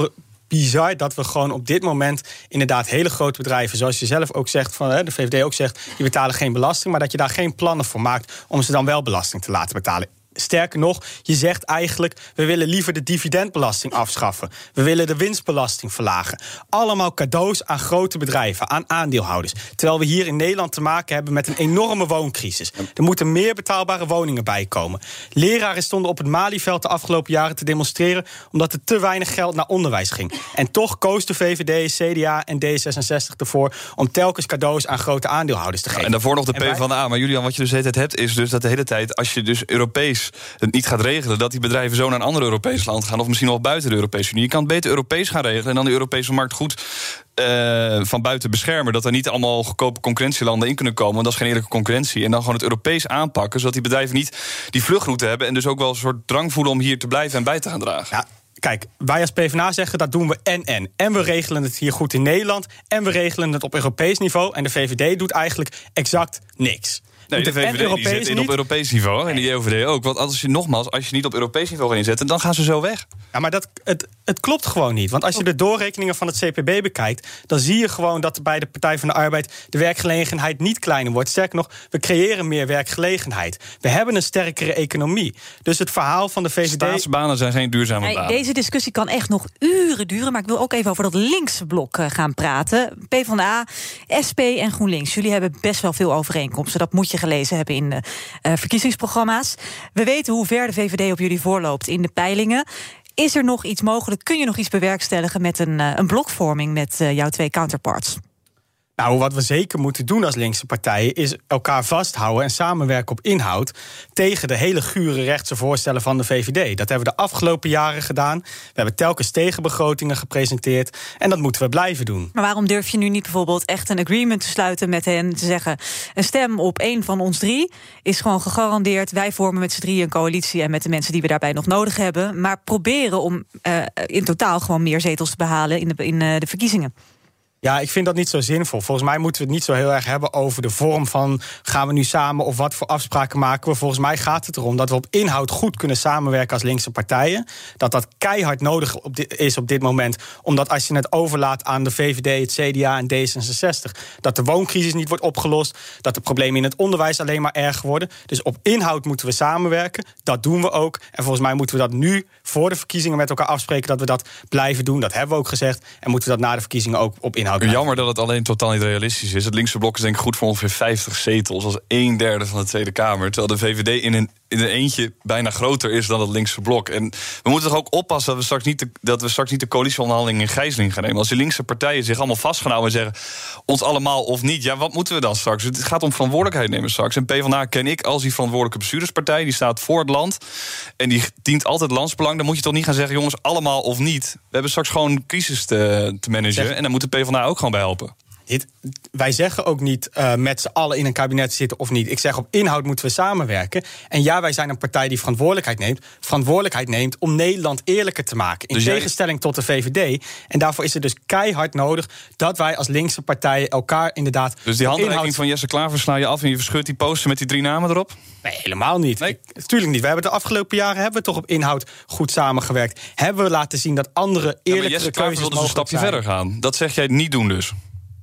bizar dat we gewoon op dit moment inderdaad hele grote bedrijven, zoals je zelf ook zegt, van de VVD ook zegt, die betalen geen belasting, maar dat je daar geen plannen voor maakt om ze dan wel belasting te laten betalen. Sterker nog, je zegt eigenlijk: we willen liever de dividendbelasting afschaffen. We willen de winstbelasting verlagen. Allemaal cadeaus aan grote bedrijven, aan aandeelhouders. Terwijl we hier in Nederland te maken hebben met een enorme wooncrisis. Er moeten meer betaalbare woningen bij komen. Leraren stonden op het Malieveld de afgelopen jaren te demonstreren omdat er te weinig geld naar onderwijs ging. En toch koos de VVD, CDA en D66 ervoor om telkens cadeaus aan grote aandeelhouders te geven. en daarvoor nog de PvdA. Maar Julian, wat je dus de hele tijd hebt, is dus dat de hele tijd, als je dus Europees het niet gaat regelen, dat die bedrijven zo naar een ander Europees land gaan, of misschien wel buiten de Europese Unie. Je kan het beter Europees gaan regelen en dan de Europese markt goed uh, van buiten beschermen. Dat er niet allemaal goedkope concurrentielanden in kunnen komen. Want dat is geen eerlijke concurrentie. En dan gewoon het Europees aanpakken. Zodat die bedrijven niet die vluchtroute hebben. En dus ook wel een soort drang voelen om hier te blijven en bij te gaan dragen. Ja. Kijk, wij als PvdA zeggen dat doen we en-en. En we regelen het hier goed in Nederland. En we regelen het op Europees niveau. En de VVD doet eigenlijk exact niks. Nee, de VVD die zit in op Europees niveau en de JOVD ook. Want als je nogmaals, als je niet op Europees niveau gaat inzetten, dan gaan ze zo weg. Ja, maar dat, het, het klopt gewoon niet. Want als je de doorrekeningen van het CPB bekijkt, dan zie je gewoon dat bij de Partij van de Arbeid de werkgelegenheid niet kleiner wordt. Sterker nog, we creëren meer werkgelegenheid. We hebben een sterkere economie. Dus het verhaal van de VVD. Staatsbanen zijn geen duurzame nee, banen. Deze discussie kan echt nog uren duren. Maar ik wil ook even over dat linkse blok eh, gaan praten. PvdA, SP en GroenLinks. Jullie hebben best wel veel overeenkomsten. Dat moet je gelezen hebben in de uh, verkiezingsprogramma's. We weten hoe ver de VVD op jullie voorloopt in de peilingen. Is er nog iets mogelijk? Kun je nog iets bewerkstelligen met een, uh, een blokvorming met jouw twee counterparts? Nou, wat we zeker moeten doen als linkse partijen is elkaar vasthouden en samenwerken op inhoud tegen de hele gure rechtse voorstellen van de VVD. Dat hebben we de afgelopen jaren gedaan. We hebben telkens tegenbegrotingen gepresenteerd en dat moeten we blijven doen. Maar waarom durf je nu niet bijvoorbeeld echt een agreement te sluiten met hen? Te zeggen: een stem op één van ons drie is gewoon gegarandeerd. Wij vormen met z'n drieën een coalitie en met de mensen die we daarbij nog nodig hebben. Maar proberen om uh, in totaal gewoon meer zetels te behalen in de, in, uh, de verkiezingen. Ja, ik vind dat niet zo zinvol. Volgens mij moeten we het niet zo heel erg hebben over de vorm van gaan we nu samen of wat voor afspraken maken we. Volgens mij gaat het erom dat we op inhoud goed kunnen samenwerken als linkse partijen. Dat dat keihard nodig op dit, is op dit moment. Omdat als je het overlaat aan de VVD, het CDA en D66, dat de wooncrisis niet wordt opgelost. Dat de problemen in het onderwijs alleen maar erger worden. Dus op inhoud moeten we samenwerken. Dat doen we ook. En volgens mij moeten we dat nu voor de verkiezingen met elkaar afspreken dat we dat blijven doen. Dat hebben we ook gezegd. En moeten we dat na de verkiezingen ook op inhoud Jammer dat het alleen totaal niet realistisch is. Het linkse blok is denk ik goed voor ongeveer 50 zetels. als een derde van de Tweede Kamer. Terwijl de VVD in een in een eentje bijna groter is dan het linkse blok. En we moeten toch ook oppassen dat we straks niet de, dat we straks niet de coalitieonderhandeling in gijzeling gaan nemen. Als die linkse partijen zich allemaal vast gaan houden en zeggen ons allemaal of niet, ja, wat moeten we dan straks? Het gaat om verantwoordelijkheid nemen straks. En PvdA ken ik als die verantwoordelijke bestuurderspartij, die staat voor het land en die dient altijd landsbelang. Dan moet je toch niet gaan zeggen, jongens, allemaal of niet. We hebben straks gewoon crisis te, te managen en dan moet de PvdA ook gewoon bij helpen wij zeggen ook niet uh, met z'n allen in een kabinet zitten of niet. Ik zeg op inhoud moeten we samenwerken. En ja, wij zijn een partij die verantwoordelijkheid neemt. Verantwoordelijkheid neemt om Nederland eerlijker te maken. In dus tegenstelling tot de VVD. En daarvoor is het dus keihard nodig dat wij als linkse partijen elkaar inderdaad. Dus die handreiking van Jesse Klaver sla je af en je verscheurt die poster met die drie namen erop? Nee, helemaal niet. Nee. natuurlijk niet. We hebben de afgelopen jaren hebben we toch op inhoud goed samengewerkt. Hebben we laten zien dat andere eerlijke ja, Jesse Klaver wil dus een stapje zijn. verder gaan. Dat zeg jij niet doen dus.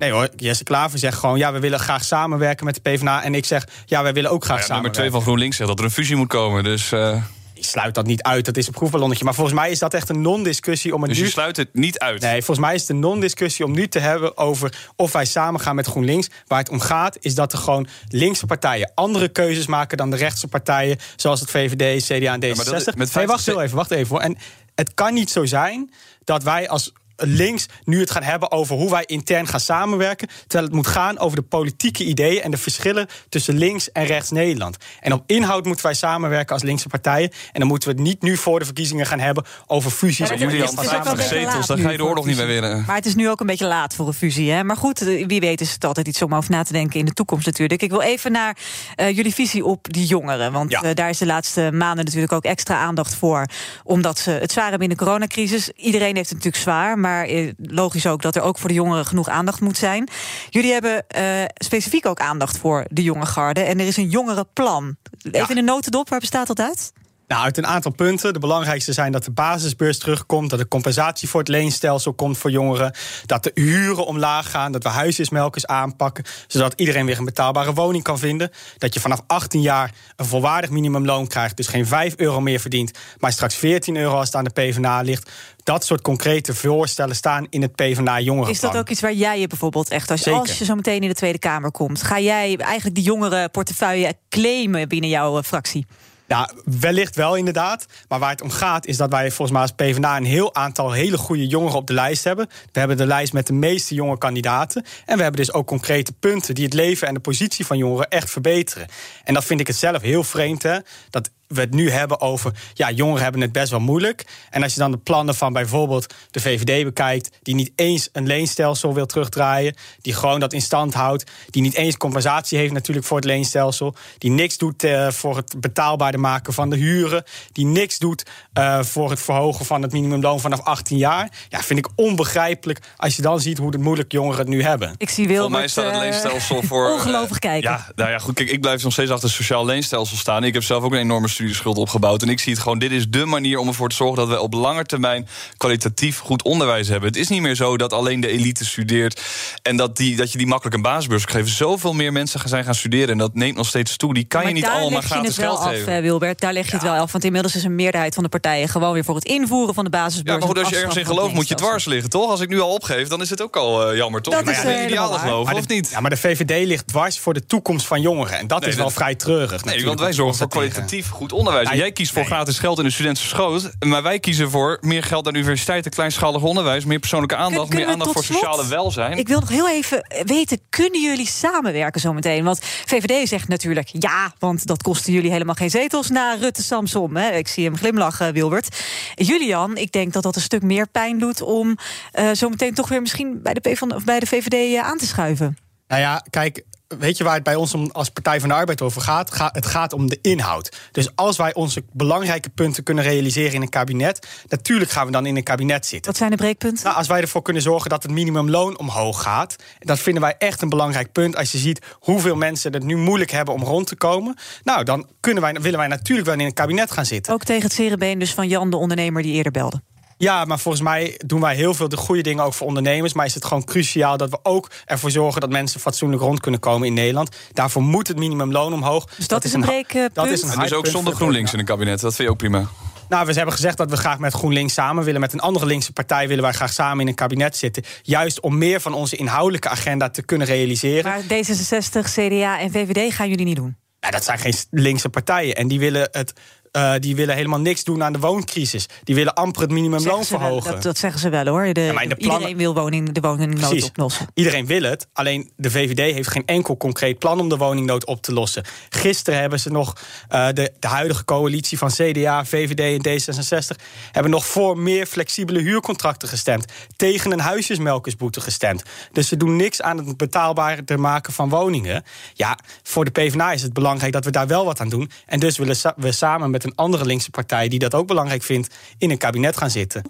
Nee hoor, Jesse Klaver zegt gewoon... ja, we willen graag samenwerken met de PvdA. En ik zeg, ja, wij willen ook graag nou ja, samenwerken. Nummer twee van GroenLinks zegt dat er een fusie moet komen. Dus... Uh... Ik sluit dat niet uit, dat is een proefballonnetje. Maar volgens mij is dat echt een non-discussie om het dus nu... je sluit het niet uit? Nee, volgens mij is het een non-discussie om nu te hebben... over of wij samen gaan met GroenLinks. Waar het om gaat, is dat er gewoon linkse partijen... andere keuzes maken dan de rechtse partijen... zoals het VVD, CDA en D66. Ja, met hey, wacht heel even, wacht even hoor. En het kan niet zo zijn dat wij als links nu het gaan hebben over hoe wij intern gaan samenwerken. Terwijl het moet gaan over de politieke ideeën en de verschillen tussen links en rechts Nederland. En op inhoud moeten wij samenwerken als linkse partijen. En dan moeten we het niet nu voor de verkiezingen gaan hebben over fusies. Maar jullie al 50 zetels, dan ga je de oorlog niet meer winnen. Maar het is nu ook een beetje laat voor een fusie. Hè? Maar goed, eh, wie weet is het altijd iets om over na te denken in de toekomst natuurlijk. Ik wil even naar uh, jullie visie op die jongeren. Want ja. uh, daar is de laatste maanden natuurlijk ook extra aandacht voor. Omdat ze het zwaar hebben in de coronacrisis. Iedereen heeft het natuurlijk zwaar, maar maar eh, logisch ook dat er ook voor de jongeren genoeg aandacht moet zijn. Jullie hebben uh, specifiek ook aandacht voor de jonge garde. En er is een jongerenplan. Even ja. in een notendop, waar bestaat dat uit? Nou, uit een aantal punten. De belangrijkste zijn dat de basisbeurs terugkomt, dat de compensatie voor het leenstelsel komt voor jongeren, dat de huren omlaag gaan, dat we huisjesmelkers aanpakken, zodat iedereen weer een betaalbare woning kan vinden, dat je vanaf 18 jaar een volwaardig minimumloon krijgt, dus geen 5 euro meer verdient, maar straks 14 euro als het aan de PvdA ligt. Dat soort concrete voorstellen staan in het PvdA jongerenplan. Is dat ook iets waar jij je bijvoorbeeld echt, als, als je zo meteen in de Tweede Kamer komt, ga jij eigenlijk die jongerenportefeuille claimen binnen jouw eh, fractie? Ja, wellicht wel inderdaad. Maar waar het om gaat is dat wij volgens mij als PvdA... een heel aantal hele goede jongeren op de lijst hebben. We hebben de lijst met de meeste jonge kandidaten. En we hebben dus ook concrete punten... die het leven en de positie van jongeren echt verbeteren. En dat vind ik het zelf heel vreemd, hè. Dat we het nu hebben over, ja, jongeren hebben het best wel moeilijk. En als je dan de plannen van bijvoorbeeld de VVD bekijkt, die niet eens een leenstelsel wil terugdraaien, die gewoon dat in stand houdt, die niet eens compensatie heeft natuurlijk voor het leenstelsel, die niks doet uh, voor het betaalbaarder maken van de huren, die niks doet uh, voor het verhogen van het minimumloon vanaf 18 jaar, ja, vind ik onbegrijpelijk als je dan ziet hoe het moeilijk jongeren het nu hebben. Ik zie Wilbert, Volgens mij staat het leenstelsel voor. Ongelooflijk kijken. Ja, nou ja, goed, kijk, ik blijf nog steeds achter het sociaal leenstelsel staan. Ik heb zelf ook een enorme studie studieschuld opgebouwd. En ik zie het gewoon, dit is de manier om ervoor te zorgen... dat we op lange termijn kwalitatief goed onderwijs hebben. Het is niet meer zo dat alleen de elite studeert... en dat, die, dat je die makkelijk een basisbeurs geven. Zoveel meer mensen gaan zijn gaan studeren en dat neemt nog steeds toe. Die kan Maar je niet daar allemaal leg je gratis het wel geld af, geven. eh, Wilbert. Daar leg je het wel af. Want inmiddels is een meerderheid van de partijen gewoon weer voor het invoeren van de basisbeurs. Ja, maar goed, als je ergens in gelooft, moet je dwars liggen, toch? Als ik nu al opgeef, dan is het ook al eh, jammer, toch? Dat Maar is, ja, eh, de ideale of niet? Ja, maar de VVD ligt dwars voor de toekomst van jongeren. En dat Nee, is wel dat- vrij treurig. Nee, want wij zorgen voor kwalitatief goed onderwijs. Ja, Jij kiest voor gratis geld in de studenten schoot. Maar wij kiezen voor meer geld aan universiteiten, kleinschalig onderwijs, meer persoonlijke aandacht, Kun- meer aandacht voor slot- sociale welzijn. Ik wil nog heel even weten, kunnen jullie samenwerken zometeen? Want VVD zegt natuurlijk ja, want dat kostte jullie helemaal geen zetels na Rutte Samson. Hè? Ik zie hem glimlachen, Wilbert. Julian, ik denk dat dat een stuk meer pijn doet om eh, zometeen toch weer misschien bij de, P van, of bij de VVD eh, aan te schuiven. Nou ja, kijk, weet je waar het bij ons om, als Partij van de Arbeid over gaat? Ga- het gaat om de inhoud. Dus als wij onze belangrijke punten kunnen realiseren in een kabinet, natuurlijk gaan we dan in een kabinet zitten. Wat zijn de breekpunten? Nou, als wij ervoor kunnen zorgen dat het minimumloon omhoog gaat, dat vinden wij echt een belangrijk punt. Als je ziet hoeveel mensen het nu moeilijk hebben om rond te komen, nou, dan kunnen wij, willen wij natuurlijk wel in een kabinet gaan zitten. Ook tegen het cerebeen dus van Jan, de ondernemer die eerder belde. Ja, maar volgens mij doen wij heel veel de goede dingen ook voor ondernemers. Maar is het gewoon cruciaal dat we ook ervoor zorgen dat mensen fatsoenlijk rond kunnen komen in Nederland. Daarvoor moet het minimumloon omhoog. Dus dat is een breekpunt? Dat is een En dus ook zonder GroenLinks in een kabinet. Dat vind je ook prima. Nou, we hebben gezegd dat we graag met GroenLinks samen willen. Met een andere linkse partij willen wij graag samen in een kabinet zitten. Juist om meer van onze inhoudelijke agenda te kunnen realiseren. Maar D66, CDA en VVD gaan jullie niet doen. Ja, dat zijn geen linkse partijen. En die willen, het, eh, die willen helemaal niks doen aan de wooncrisis. Die willen amper het minimumloon wel- verhogen. dat, dat zeggen ze wel hoor. De, maar in de plannen- Iedereen wil woning, de woningnood oplossen. Iedereen wil het, alleen de VVD heeft geen enkel concreet plan om de woningnood op te lossen. Gisteren hebben ze nog eh, de, de huidige coalitie van CDA, VVD en D66 hebben nog voor meer flexibele huurcontracten gestemd. Tegen een huisjesmelkersboete gestemd. Dus ze doen niks aan het betaalbaarder maken van woningen. Ja, voor de PvdA is het belangrijk dat we daar wel wat aan doen. En dus willen we samen met een andere linkse partij die dat ook belangrijk vindt, in een kabinet gaan zitten.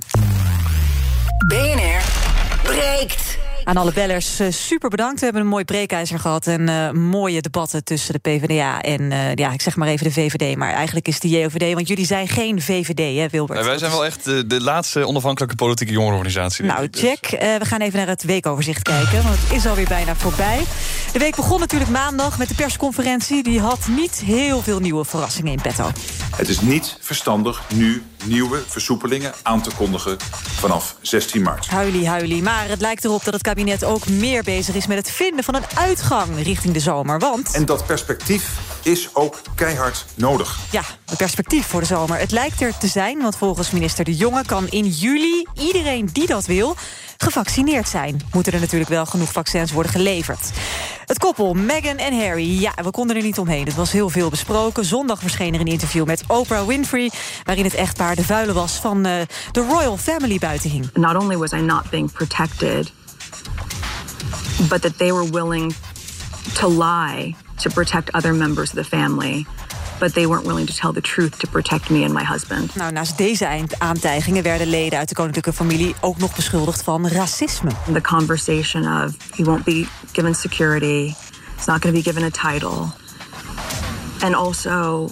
BNR breekt. Aan alle bellers eh, super bedankt. We hebben een mooi breekijzer gehad en eh, mooie debatten tussen de PvdA en eh, ja, ik zeg maar even de VVD. Maar eigenlijk is de JOVD, want jullie zijn geen VVD, hè, Wilbert? Nee, wij zijn wel echt de, de laatste onafhankelijke politieke jongerenorganisatie. Nou, check. Eh, we gaan even naar het weekoverzicht kijken, want het is alweer bijna voorbij. De week begon natuurlijk maandag met de persconferentie. Die had niet heel veel nieuwe verrassingen in petto. Het is niet verstandig nu nieuwe versoepelingen aan te kondigen vanaf 16 maart. Huilie, huilie. Maar het lijkt erop dat het kabinet ook meer bezig is met het vinden van een uitgang richting de zomer. Want En dat perspectief is ook keihard nodig. ja, het perspectief voor de zomer. Het lijkt er te zijn, want volgens minister De Jonge kan in juli iedereen die dat wil gevaccineerd zijn. Moeten er natuurlijk wel genoeg vaccins worden geleverd. Het koppel Meghan en Harry, ja, we konden er niet omheen. Het was heel veel besproken. Zondag verscheen er een interview met Oprah Winfrey... waarin het echtpaar de vuile was van eh, de royal family buiten hing. Not only was I not being protected, but that they were willing to lie to protect other members of the family. But they weren't willing to tell the truth to protect me and my husband. Nou, naast deze aantijgingen werden leden uit de koninklijke familie ook nog beschuldigd van racisme. The conversation of he won't be given security, he's not going to be given a title, and also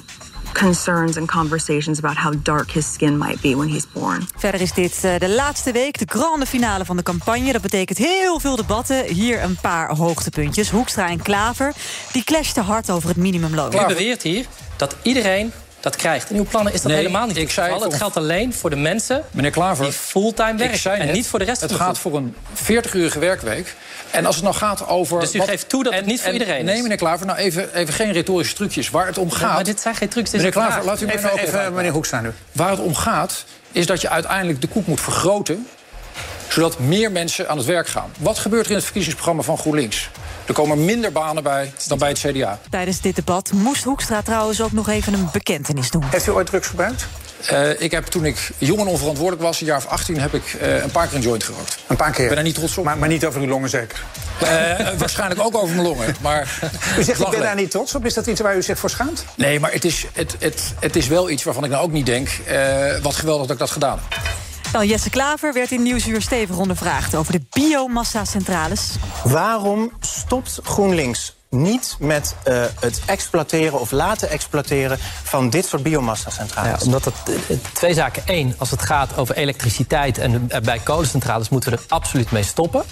concerns and conversations about how dark his skin might be when he's born. Verder is dit eh, de laatste week, de grande finale van de campagne. Dat betekent heel veel debatten. Hier een paar hoogtepuntjes. Hoekstra en Klaver, die clashten hard over het minimumloon. U beweert hier dat iedereen dat krijgt. In uw plannen is dat Nee, helemaal niet ik het zei het Het geldt alleen voor de mensen Meneer Klaver, die fulltime ik werken. zei En net, niet voor de rest Het van de gaat voor een 40-urige werkweek. En als het nou gaat over... Dus u geeft toe dat het niet voor iedereen Nee, is? meneer Klaver, nou even, even geen retorische trucjes. Waar het om gaat... maar dit zijn geen trucs, dit is Meneer een Klaver, laat u Even- nou even, uitpraten. meneer Hoekstra nu. Waar het om gaat, is dat je uiteindelijk de koek moet vergroten... zodat meer mensen aan het werk gaan. Wat gebeurt er in het verkiezingsprogramma van GroenLinks? Er komen minder banen bij dan bij het CDA. Tijdens dit debat moest Hoekstra trouwens ook nog even een bekentenis doen. Heeft u ooit drugs gebruikt? Eh, ik heb toen ik jong en onverantwoordelijk was, een jaar of 18, heb ik eh, een paar keer een joint gerookt. Een paar keer? Ik ben er niet trots op. Maar, maar niet over uw longen zeker? waarschijnlijk ook over mijn longen. Maar U zegt, ik ben daar niet trots op. Is dat iets waar u zich voor schaamt? Nee, maar het is, het, het, het is wel iets waarvan ik nou ook niet denk... eh, wat geweldig dat ik dat gedaan heb. Nou, Jesse Klaver werd in Nieuwsuur stevig ondervraagd over de biomassa-centrales. Waarom stopt GroenLinks niet met uh, het exploiteren of laten exploiteren van dit soort biomassa-centrales? Ja, omdat het uh, twee zaken. Eén, als het gaat over elektriciteit en uh, bij kolencentrales moeten we er absoluut mee stoppen.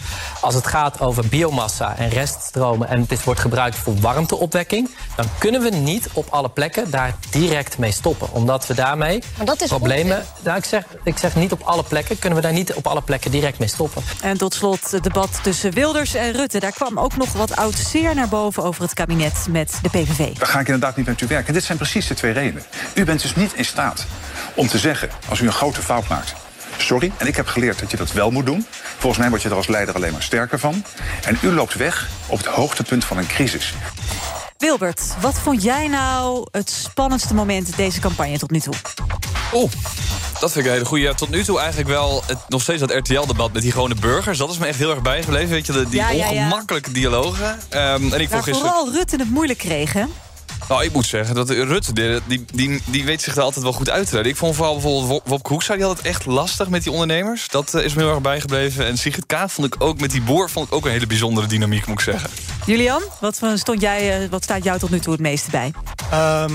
Als het gaat over biomassa en reststromen en dit wordt gebruikt voor warmteopwekking, dan kunnen we niet op alle plekken daar direct mee stoppen. Omdat we daarmee maar dat is problemen. Nou, ik, zeg, ik zeg niet op alle plekken, kunnen we daar niet op alle plekken direct mee stoppen. En tot slot het debat tussen Wilders en Rutte. Daar kwam ook nog wat oud zeer naar boven over het kabinet met de PVV. Daar ga ik inderdaad niet met u werken. Dit zijn precies de twee redenen. U bent dus niet in staat om te zeggen, als u een grote fout maakt... Sorry, en ik heb geleerd dat je dat wel moet doen. Volgens mij word je er als leider alleen maar sterker van. En u loopt weg op het hoogtepunt van een crisis. Wilbert, wat vond jij nou het spannendste moment deze campagne tot nu toe? Oeh, dat vind ik een hele goede. Ja, tot nu toe eigenlijk wel het, nog steeds dat RTL-debat met die gewone burgers. Dat is me echt heel erg bijgebleven. Weet je, de, die Ja, ja, ja. ongemakkelijke dialogen. Ehm, en ik Waar vond gisteren... vooral Rutte het moeilijk kreeg, hè? Nou, ik moet zeggen dat Rutte, die, die, die, die weet zich er altijd wel goed uit te redden. Ik vond vooral bijvoorbeeld Wop- Wopke Hoekstra, die had het echt lastig met die ondernemers. Dat eh, is me heel erg bijgebleven. En Sigrid Kaag vond ik ook met die boer vond ik ook een hele bijzondere dynamiek, moet ik zeggen. Julian, wat, voor- stond jij, eh, wat staat jou tot nu toe het meeste bij? Ehm,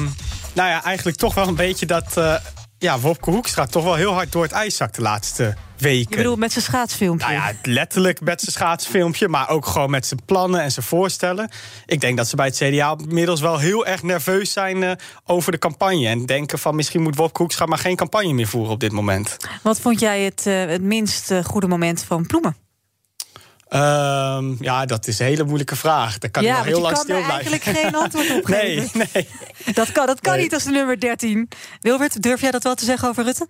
nou ja, eigenlijk toch wel een beetje dat uh, ja, Wopke Hoekstra toch wel heel hard door het ijs zakt de laatste weken. Je bedoelt met zijn schaatsfilmpje? Nou ja, letterlijk met zijn schaatsfilmpje, maar ook gewoon met zijn plannen en zijn voorstellen. Ik denk dat ze bij het CDA inmiddels wel heel erg nerveus zijn eh, over de campagne. En denken van misschien moet Wopke Hoekstra maar geen campagne meer voeren op dit moment. Wat vond jij het, eh, het minst eh, goede moment van Ploemen? Ehm, ja, dat is een hele moeilijke vraag. Daar kan ja, ik nog heel lang stil blijven. eigenlijk geen antwoord op geven. Nee, nee. Dat kan, dat kan Nee. niet als de nummer 13. Wilbert, durf jij dat wel te zeggen over Rutte?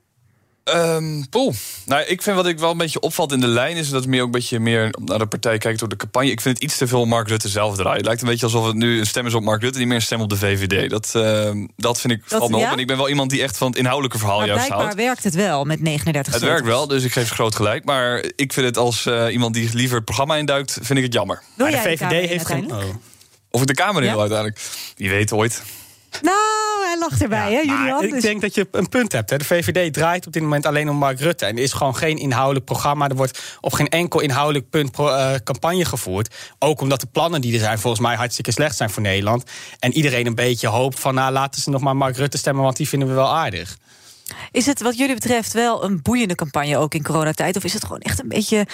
Ehm poeh. Nou, ik vind wat ik wel een beetje opvalt in de lijn... is dat het meer ook een beetje meer naar de partij kijkt door de campagne. Ik vind het iets te veel Mark Rutte zelf draaien. Het lijkt een beetje alsof het nu een stem is op Mark Rutte... niet meer een stem op de VVD. Dat, ehm, dat vind ik, valt me ja? op. En ik ben wel iemand die echt van het inhoudelijke verhaal Maar juist blijkbaar houdt. werkt het wel met 39 Het werkt wel, dus ik geef ze groot gelijk. Maar ik vind het als eh, iemand die liever het programma induikt... vind ik het jammer. Wil jij de Kamer in uiteindelijk? Of ik de Kamer in Ja? wil uiteindelijk. Wie weet ooit. Nou, hij lacht erbij, hè, Julian? ik Dus- denk dat je een punt hebt. Hè. De VVD draait op dit moment alleen om Mark Rutte. En er is gewoon geen inhoudelijk programma. Er wordt op geen enkel inhoudelijk punt eh, campagne gevoerd. Ook omdat de plannen die er zijn volgens mij hartstikke slecht zijn voor Nederland. En iedereen een beetje hoopt van nou, laten ze nog maar Mark Rutte stemmen... want die vinden we wel aardig. Is het wat jullie betreft wel een boeiende campagne ook in coronatijd? Of is het gewoon echt een beetje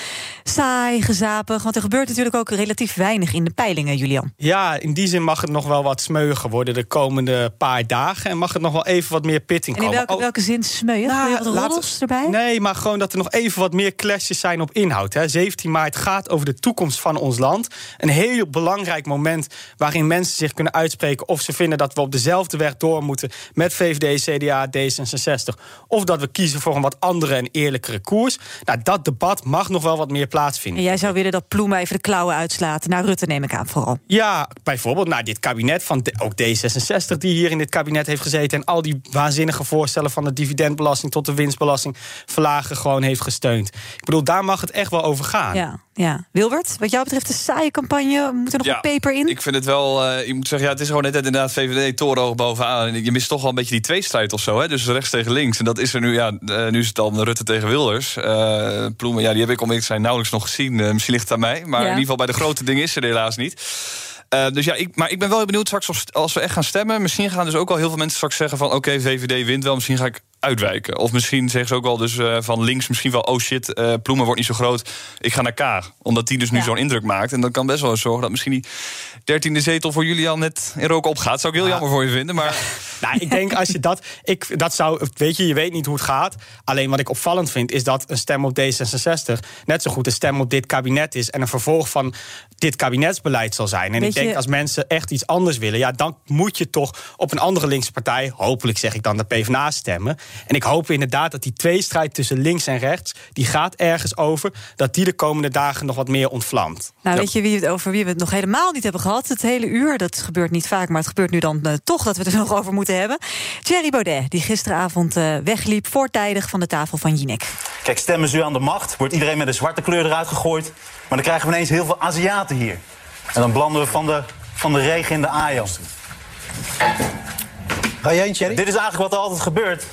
saai, gezapig? Want er gebeurt natuurlijk ook relatief weinig in de peilingen, Julian. Ja, in die zin mag het nog wel wat smeuiger worden de komende paar dagen. En mag het nog wel even wat meer pitting En in komen. welke, welke zin smeuien? Wil je wat Oh. roddels erbij? Nee, maar gewoon dat er nog even wat meer clashes zijn op inhoud. Hè. 17 maart gaat over de toekomst van ons land. Een heel belangrijk moment waarin mensen zich kunnen uitspreken... of ze vinden dat we op dezelfde weg door moeten met VVD, CDA, D66... of dat we kiezen voor een wat andere en eerlijkere koers. Nou, dat debat mag nog wel wat meer plaatsvinden. En jij zou willen dat Ploemen even de klauwen uitslaat. Naar Rutte neem ik aan vooral. Ja, bijvoorbeeld naar dit kabinet van de- ook D66 die hier in dit kabinet heeft gezeten en al die waanzinnige voorstellen van de dividendbelasting tot de winstbelasting verlagen gewoon heeft gesteund. Ik bedoel, daar mag het echt wel over gaan. Ja, ja. Wilbert, wat jou betreft een saaie campagne. Moet er nog een peper in? Ik vind het wel, eh, je moet zeggen, ja, het is gewoon net inderdaad VVD torenhoog bovenaan. En je mist toch wel een beetje die tweestrijd of zo, hè? Dus rechts tegen links. En dat is er nu, ja, eh, nu is het dan Rutte tegen Wilders. Eh Ploemen, ja, die heb ik om te zijn nauwelijks nog gezien. Misschien ligt het aan mij, maar Ja. in ieder geval bij de grote dingen is er helaas niet. Dus ja, ik, maar ik ben wel heel benieuwd straks of, als we echt gaan stemmen. Misschien gaan dus ook al heel veel mensen straks zeggen van... oké, VVD wint wel, misschien ga ik uitwijken. Of misschien zeggen ze ook wel dus eh, van links misschien wel... oh shit, eh, Ploemen wordt niet zo groot, ik ga naar Kaag. Omdat die dus nu zo'n indruk maakt. En dat kan best wel eens zorgen dat misschien die dertiende zetel... voor Julian net in rook opgaat. Zou ik heel jammer voor je vinden, maar... Nou, ik denk als je dat. Ik, dat zou. Weet je, je weet niet hoe het gaat. Alleen wat ik opvallend vind, is dat een stem op D66 net zo goed een stem op dit kabinet is. En een vervolg van dit kabinetsbeleid zal zijn. En ik denk als mensen echt iets anders willen, ja, dan moet je toch op een andere linkse partij, hopelijk zeg ik dan de PvdA, stemmen. En ik hoop inderdaad dat die tweestrijd tussen links en rechts, die gaat ergens over, dat die de komende dagen nog wat meer ontvlamt. Nou, weet je wie het, over wie we het nog helemaal niet hebben gehad? Het hele uur. Dat gebeurt niet vaak, maar het gebeurt nu dan eh, toch dat we het er nog over moeten hebben. Thierry Baudet, die gisteravond eh, wegliep voortijdig van de tafel van Jinek. Kijk, stemmen ze u aan de macht, wordt iedereen met een zwarte kleur eruit gegooid. Maar dan krijgen we ineens heel veel Aziaten hier. En dan belanden we van de, van de regen in de Ajo. Ga jij Thierry? Dit is eigenlijk wat er altijd gebeurt.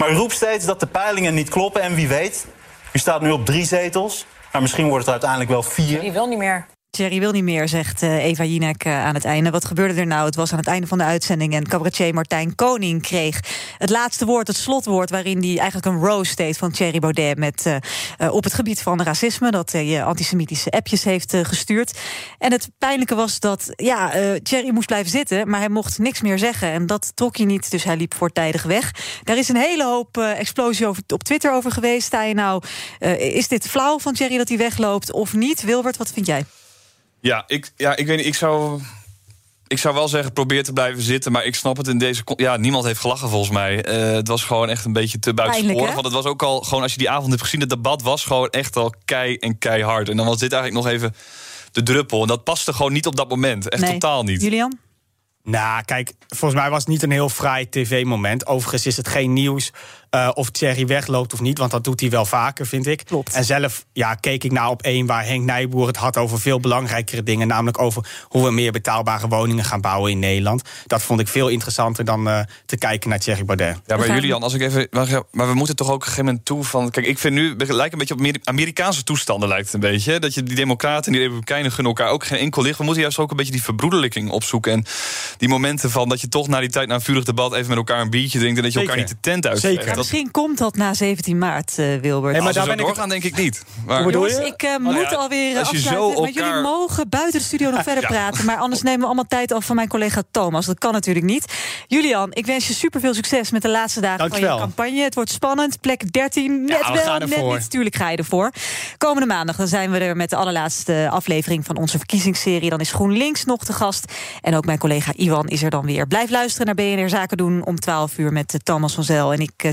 Maar u roept steeds dat de peilingen niet kloppen en wie weet. U staat nu op drie zetels, maar misschien wordt het uiteindelijk wel vier. Die wil niet meer. Thierry wil niet meer, zegt eh, Eva Jinek eh, aan het einde. Wat gebeurde er nou? Het was aan het einde van de uitzending... en cabaretier Martijn Koning kreeg het laatste woord, het slotwoord... waarin hij eigenlijk een roast deed van Thierry Baudet... Met, eh, op het gebied van racisme, dat hij antisemitische appjes heeft gestuurd. En het pijnlijke was dat ja, eh, Thierry moest blijven zitten... maar hij mocht niks meer zeggen en dat trok hij niet... dus hij liep voortijdig weg. Daar is een hele hoop explosie over, op Twitter over geweest. Sta je nou, is dit flauw van Thierry dat hij wegloopt of niet? Wilbert, wat vind jij? Ja, ik, ja, ik weet niet. Ik zou, ik zou wel zeggen, probeer te blijven zitten. Maar ik snap het in deze. Ja, niemand heeft gelachen volgens mij. Eh, het was gewoon echt een beetje te buitensporig. Want het was ook al gewoon, als je die avond hebt gezien, het debat was gewoon echt al kei en keihard. En dan was dit eigenlijk nog even de druppel. En dat paste gewoon niet op dat moment. Echt Nee. totaal niet. Julian? Nou, kijk, volgens mij was het niet een heel fraai tv-moment. Overigens is het geen nieuws eh, of Thierry wegloopt of niet, want dat doet hij wel vaker, vind ik. Klopt. En zelf ja, keek ik naar op één waar Henk Nijboer het had over veel belangrijkere dingen, namelijk over hoe we meer betaalbare woningen gaan bouwen in Nederland. Dat vond ik veel interessanter dan eh, te kijken naar Thierry Baudet. Ja, maar Julian, als ik even. Maar, we moeten toch ook op een gegeven moment toe van. Kijk, ik vind nu. Het lijkt een beetje op Ameri- Amerikaanse toestanden, lijkt het een beetje. Dat je die Democraten en die Republikeinen gunnen elkaar ook geen enkel licht. We moeten juist ook een beetje die verbroederlijking opzoeken. En die momenten van dat je toch na die tijd, na een vurig debat, even met elkaar een biertje drinkt. En dat je Zeker. elkaar niet de tent uit. Zeker. Dat, Misschien komt dat na 17 maart, eh, Wilbert. maar daar ben ik doorgaan, denk ik niet. Maar, Hoe bedoel Jongens, je? ik eh, Nou moet ja, alweer als je afsluiten. zo Maar jullie mogen buiten de studio nog verder praten. Maar anders nemen we allemaal tijd af van mijn collega Thomas. Dat kan natuurlijk niet. Julian, ik wens je super veel succes met de laatste dagen van je campagne. Het wordt spannend. Plek 13, net we wel, net ervoor. niet. Tuurlijk ga je ervoor. Komende maandag dan zijn we er met de allerlaatste aflevering van onze verkiezingsserie. Dan is GroenLinks nog te gast. En ook mijn collega Iwan is er dan weer. Blijf luisteren naar BNR Zaken doen om 12 uur met eh, Thomas van Zel. En ik eh,